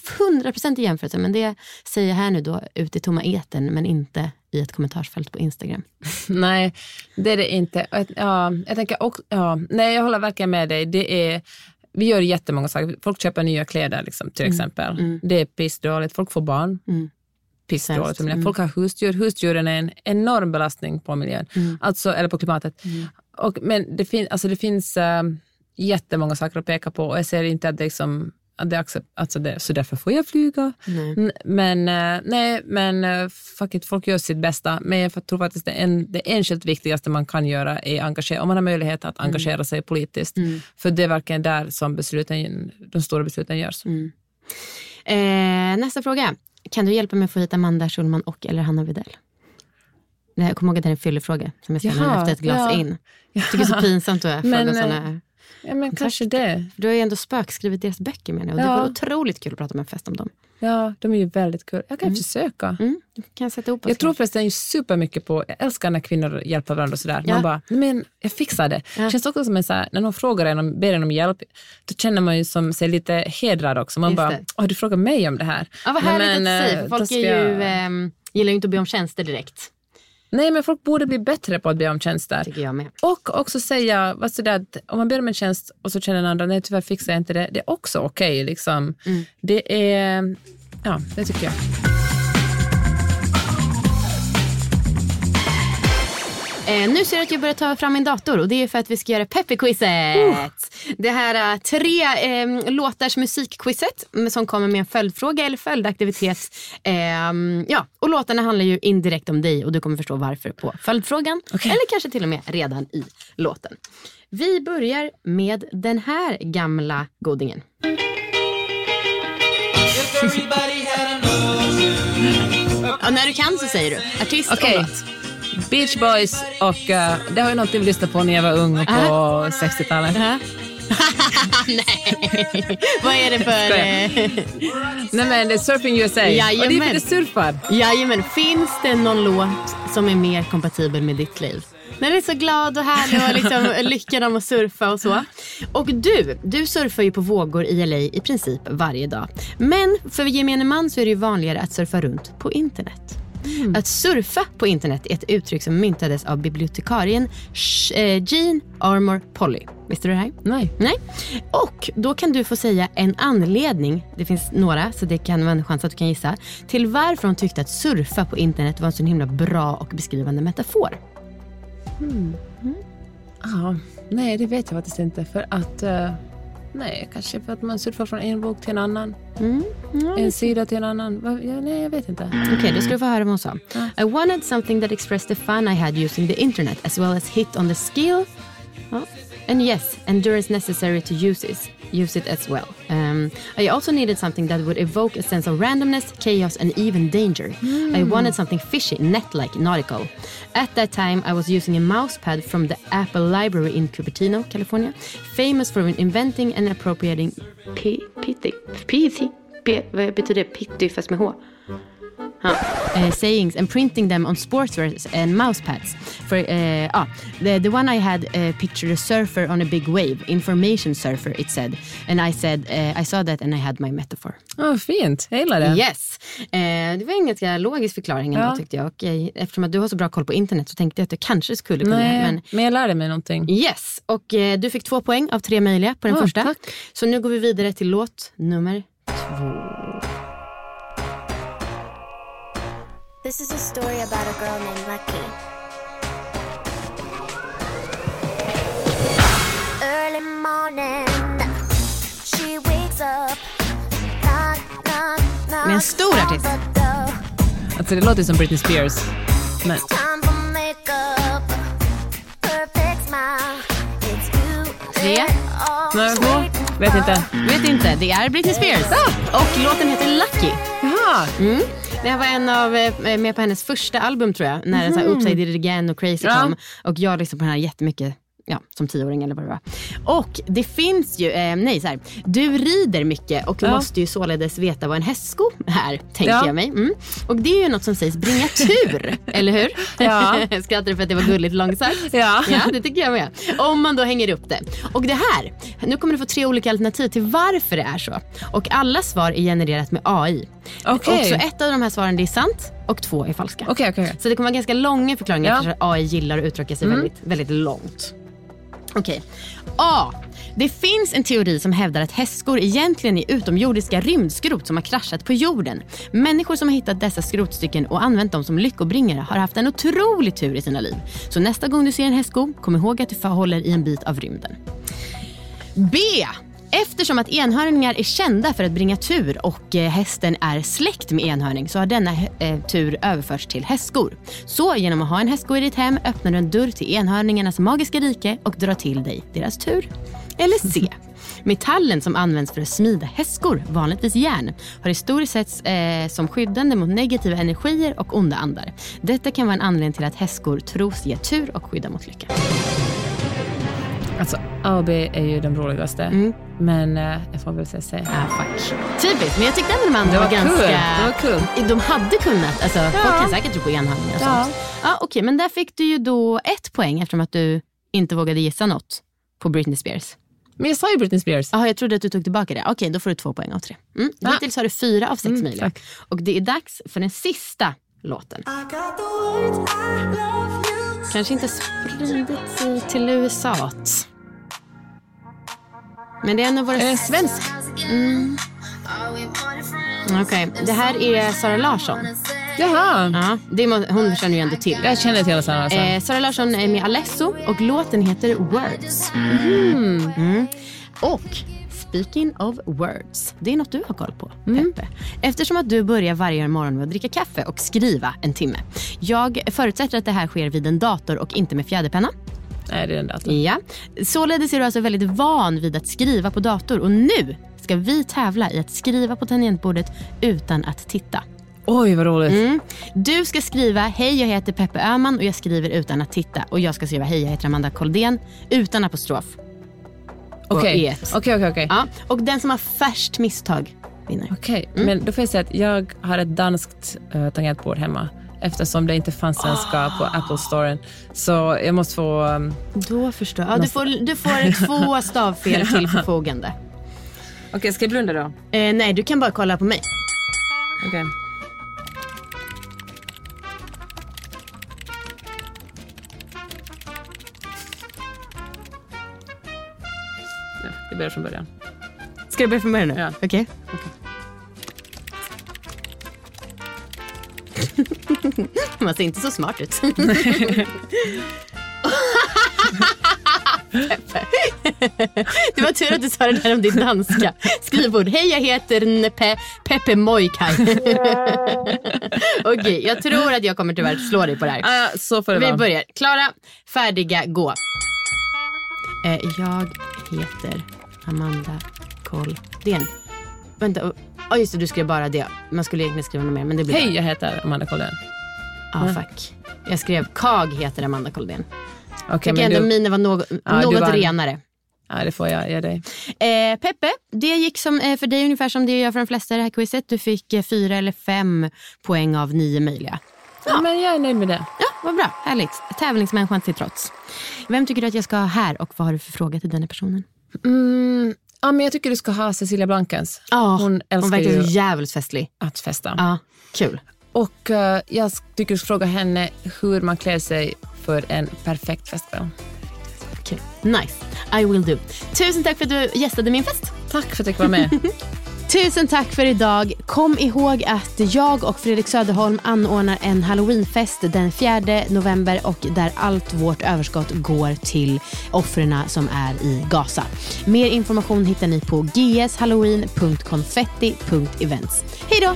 100% i jämförelse, men det säger jag här nu då ut i tomma eten men inte i ett kommentarsfält på Instagram. Nej, det är det inte. Ja, jag tänker också, ja, nej, jag håller verkligen med dig. Det är, vi gör jättemånga saker. Folk köper nya kläder liksom, till Mm. exempel. Mm. Det är pissdåligt. Folk får barn. Mm. Pissdåligt för miljön. Mm. Folk har husdjur. Husdjuren är en enorm belastning på miljön. Mm. Alltså, eller på klimatet. Och, men det, fin, alltså, det finns äh, jättemånga saker att peka på och jag ser inte att det, liksom, att det accept, alltså det, så därför får jag flyga. Nej. Men, eh, nej, men eh, fuck it, folk gör sitt bästa. Men jag tror faktiskt det, en, det enskilt viktigaste man kan göra är engagera, om man har möjlighet att engagera sig politiskt. Mm. För det är verkligen där som besluten, de stora besluten görs. Mm. Eh, nästa fråga. Kan du hjälpa mig att få hit Amanda Schulman och eller Hanna Widell? Jag kommer ihåg att det är en fyllefråga som jag Jaha, efter ett glas ja. in. Jag tycker det är så pinsamt att Men, eh, sådana Ja, men kanske det. Du har ju ändå spökskrivit deras böcker menar jag. Och Det Ja. var otroligt kul att prata med en fest om dem. Ja, de är ju väldigt kul. Jag kan Mm. försöka. Mm. Kan jag sätta ihop Jag tror förresten supermycket på, jag älskar när kvinnor hjälper varandra och sådär. Ja. Man bara, "Nej, men jag fixar det. Ja. Det känns också som en så här, när någon frågar en, om, ber en om hjälp, då känner man ju som sig lite hedrad också. Man Just bara. Åh, du frågar mig om det här. Ja, vad härligt men, att säga. eh, För då folk ska är ju, ehm, gillar ju inte att be om tjänster direkt. Nej, men folk borde bli bättre på att be om tjänster. Tycker jag med. Och också säga, vad sådär, att om man ber om en tjänst och så känner den andra, nej tyvärr fixar jag inte det. Det är också okej. liksom. Mm. Det är, ja det tycker jag. Eh, nu ser jag att jag börjar ta fram min dator och det är för att vi ska göra Peppy-quizet. Det här eh, tre eh, låtars musikquizet som kommer med en följdfråga eller följdaktivitet. Eh, ja, och låtarna handlar ju indirekt om dig och du kommer förstå varför på följdfrågan. Eller kanske till och med redan i låten. Vi börjar med den här gamla godingen. Ja, när du kan så säger du. Artist Okej. och låt. Beach Boys och eh, det har ju någonting vi lyssnade på när jag var ung på Ah. 60-talet. Nej, vad är det för... Eh, Nej men det är Surfing USA. Och det är Jajamän. för det surfar. Jajamän, finns det någon låt som är mer kompatibel med ditt liv? När du är så glad och härlig och liksom lyckan om att surfa och så. Och du, du surfar ju på vågor i LA i princip varje dag. Men för gemene man så är det ju vanligare att surfa runt på internet. Att surfa på internet är ett uttryck som myntades av bibliotekarien eh, Jean Armour Polly. Visste du det här? Nej. Nej. Och då kan du få säga en anledning, det finns några så det kan vara en chans att du kan gissa, till varför hon tyckte att surfa på internet var en så himla bra och beskrivande metafor. Ja, nej det vet jag faktiskt inte. För att, eh, nej kanske för att man surfar från en bok till en annan. Mm. Ja, En sida till en annan. Ja, nej jag vet inte. Okej, då ska du få höra vad hon sa. I wanted something that expressed the fun I had using the internet as well as hit on the skill ja, and yes, endurance necessary to use it, use it as well. Um, I also needed something that would evoke a sense of randomness, chaos and even danger. I wanted something fishy, net-like, nautical. At that time I was using a mousepad from the Apple Library in Cupertino, California, famous for inventing and appropriating p- pitty, pitty, p- vad betyder pitty fast med H? Eh, sayings and printing them on sportswears and mousepads. For, eh, ah, the, the one I had uh, pictured a surfer on a big wave, information surfer it said. And I said, eh, I saw that and I had my metaphor. Ja, fint, jag gillar det. Yes! Det var en ganska logisk förklaring ändå Ja. tyckte jag. Och, eh, eftersom att du har så bra koll på internet så tänkte jag att du kanske skulle kunna. Nej, Men men jag lärde mig någonting. yes! Och du fick två poäng av tre möjliga på den Ja, första. tack. Så nu går vi vidare till låt nummer två. This is a story about a girl named Lucky. Early morning, she wakes up. Knock, knock, knock. En stor artist. Alltså det låter som Britney Spears. Men Tre. Nej, wait vet inte. Vet inte, det är Britney Spears. Och låten heter Lucky. Jaha. Mm. Det här var en av, eh, med på hennes första album tror jag. När mm. så här, Oops I did it again och Crazy Ja. kom. Och jag lyssnade på den här jättemycket. Ja, som tioåring eller vad det var. Och det finns ju, eh, nej så här, du rider mycket och Ja. måste ju således veta vad en hästsko är, tänker Ja. jag mig. Mm. Och det är ju något som sägs bringa tur, eller hur? Ja. Skrattar du för att det var gulligt långsagt? Ja. ja, det tycker jag med. Om man då hänger upp det. Och det här, nu kommer du få tre olika alternativ till varför det är så. Och alla svar är genererat med AI. Okej. Och så ett av de här svaren det är sant och två är falska. Okej. okej. Så det kommer vara ganska långa förklaringar Ja. eftersom AI gillar att uttrycka sig väldigt, väldigt långt. Okej. A. Det finns en teori som hävdar att hästskor egentligen är utomjordiska rymdskrot som har kraschat på jorden. Människor som har hittat dessa skrotstycken och använt dem som lyckobringare har haft en otrolig tur i sina liv. Så nästa gång du ser en hästsko, kom ihåg att du håller i en bit av rymden. B. Eftersom att enhörningar är kända för att bringa tur och eh, hästen är släkt med enhörning så har denna eh, tur överförts till hästskor. Så genom att ha en hästsko i ditt hem öppnar du en dörr till enhörningarnas magiska rike och drar till dig deras tur. Eller C. Metallen som används för att smida hästskor, vanligtvis järn, har historiskt sett eh, som skyddande mot negativa energier och onda andar. Detta kan vara en anledning till att hästskor tros ge tur och skydda mot lycka. Alltså, A och B är ju de roligaste. Mm. Men eh, jag får väl säga C. Ah, fuck. Typiskt, men jag tyckte ändå de andra Det var, var ganska... kul. Det var kul. De hade kunnat, alltså folk kan säkert tro på enhandlingar och Ja. sånt. Ja, Okej, men där fick du ju då ett poäng eftersom att du inte vågade gissa något på Britney Spears. Men jag sa ju Britney Spears. Jaha, jag trodde att du tog tillbaka det. Okej, då får du två poäng av tre. Mm. Ja. Hittills har du fyra av sex Mm, möjliga. Och det är dags för den sista låten. Kanske inte spridit sig till USA. Men det är en av våra... Är svensk? Mm. Okej, det här är Sara Larsson. Jaha. Ja, det må, hon känner ju ändå till. Jag känner till Sara Larsson. Eh, Sara Larsson är med Alesso och låten heter Words. Mm. Och speaking of words, det är något du har koll på, Peppe. Eftersom att du börjar varje morgon med att dricka kaffe och skriva en timme. Jag förutsätter att det här sker vid en dator och inte med fjäderpenna. Nej, det är den datorn. Ja. Således är du alltså väldigt van vid att skriva på dator och nu ska vi tävla i att skriva på tangentbordet utan att titta. Oj, vad roligt. Mm. Du ska skriva hej jag heter Peppe Öhman och jag skriver utan att titta. Och jag ska skriva hej jag heter Amanda Koldén utan apostrof. På Okej, E1. okej, okej. okej. Ja, och den som har färst misstag vinner. Okej, men då får jag säga att jag har ett danskt uh, tangentbord hemma eftersom det inte fanns svenska på Apple Storen. Så jag måste få... Um, Då förstår jag. Ja, du, får, du får två stavfel till förfogande. Okej, ska jag blunda då? Eh, nej, du kan bara kolla på mig. Okej. Vi börjar från början. Ska du börja från början nu? Ja. Okej. Man ser inte så smart ut. Det var tur att du sa det där om din danska. Skrivbord. Hej, jag heter Nepe, Peppe Mojkaj. Okej, jag tror att jag kommer tyvärr slå dig på det här. Ah, så får det Vi vara. börjar. Klara, färdiga, gå. Eh, jag heter Amanda Koldén. Vänta, oh, just det, du skrev bara det. Man skulle egentligen skriva något mer, men det blir Hej, jag heter Amanda Koldén. Ja, ah, fuck. Jag skrev Kag heter Amanda Koldén. Okej, Tycker men ändå du... mina var något, Ja, något vann. renare. Ja, det får jag ge dig. Eh, Peppe, det gick som, eh, för dig ungefär som det gör för de flesta i det här quizet. Du fick eh, fyra eller fem poäng av nio möjliga. Ja, men jag är nöjd med det. Ja, vad bra. Härligt. Tävlingsmänniskan till trots. Vem tycker du att jag ska ha här och vad har du för fråga till den personen? Mm, ja, men jag tycker du ska ha Cecilia Blankens. Ja, hon älskar verkar ju så jävligt festlig. att festa. Ja, kul. Och eh, jag tycker du ska fråga henne hur man klär sig för en perfekt festkväll. Kul. Nice. I will do. Tusen tack för att du gästade min fest. Tack för att jag fick vara med. Tusen tack för idag. Kom ihåg att jag och Fredrik Söderholm anordnar en halloweenfest den 4 november och där allt vårt överskott går till offren som är i Gaza. Mer information hittar ni på gshalloween.confetti.events. Hej då!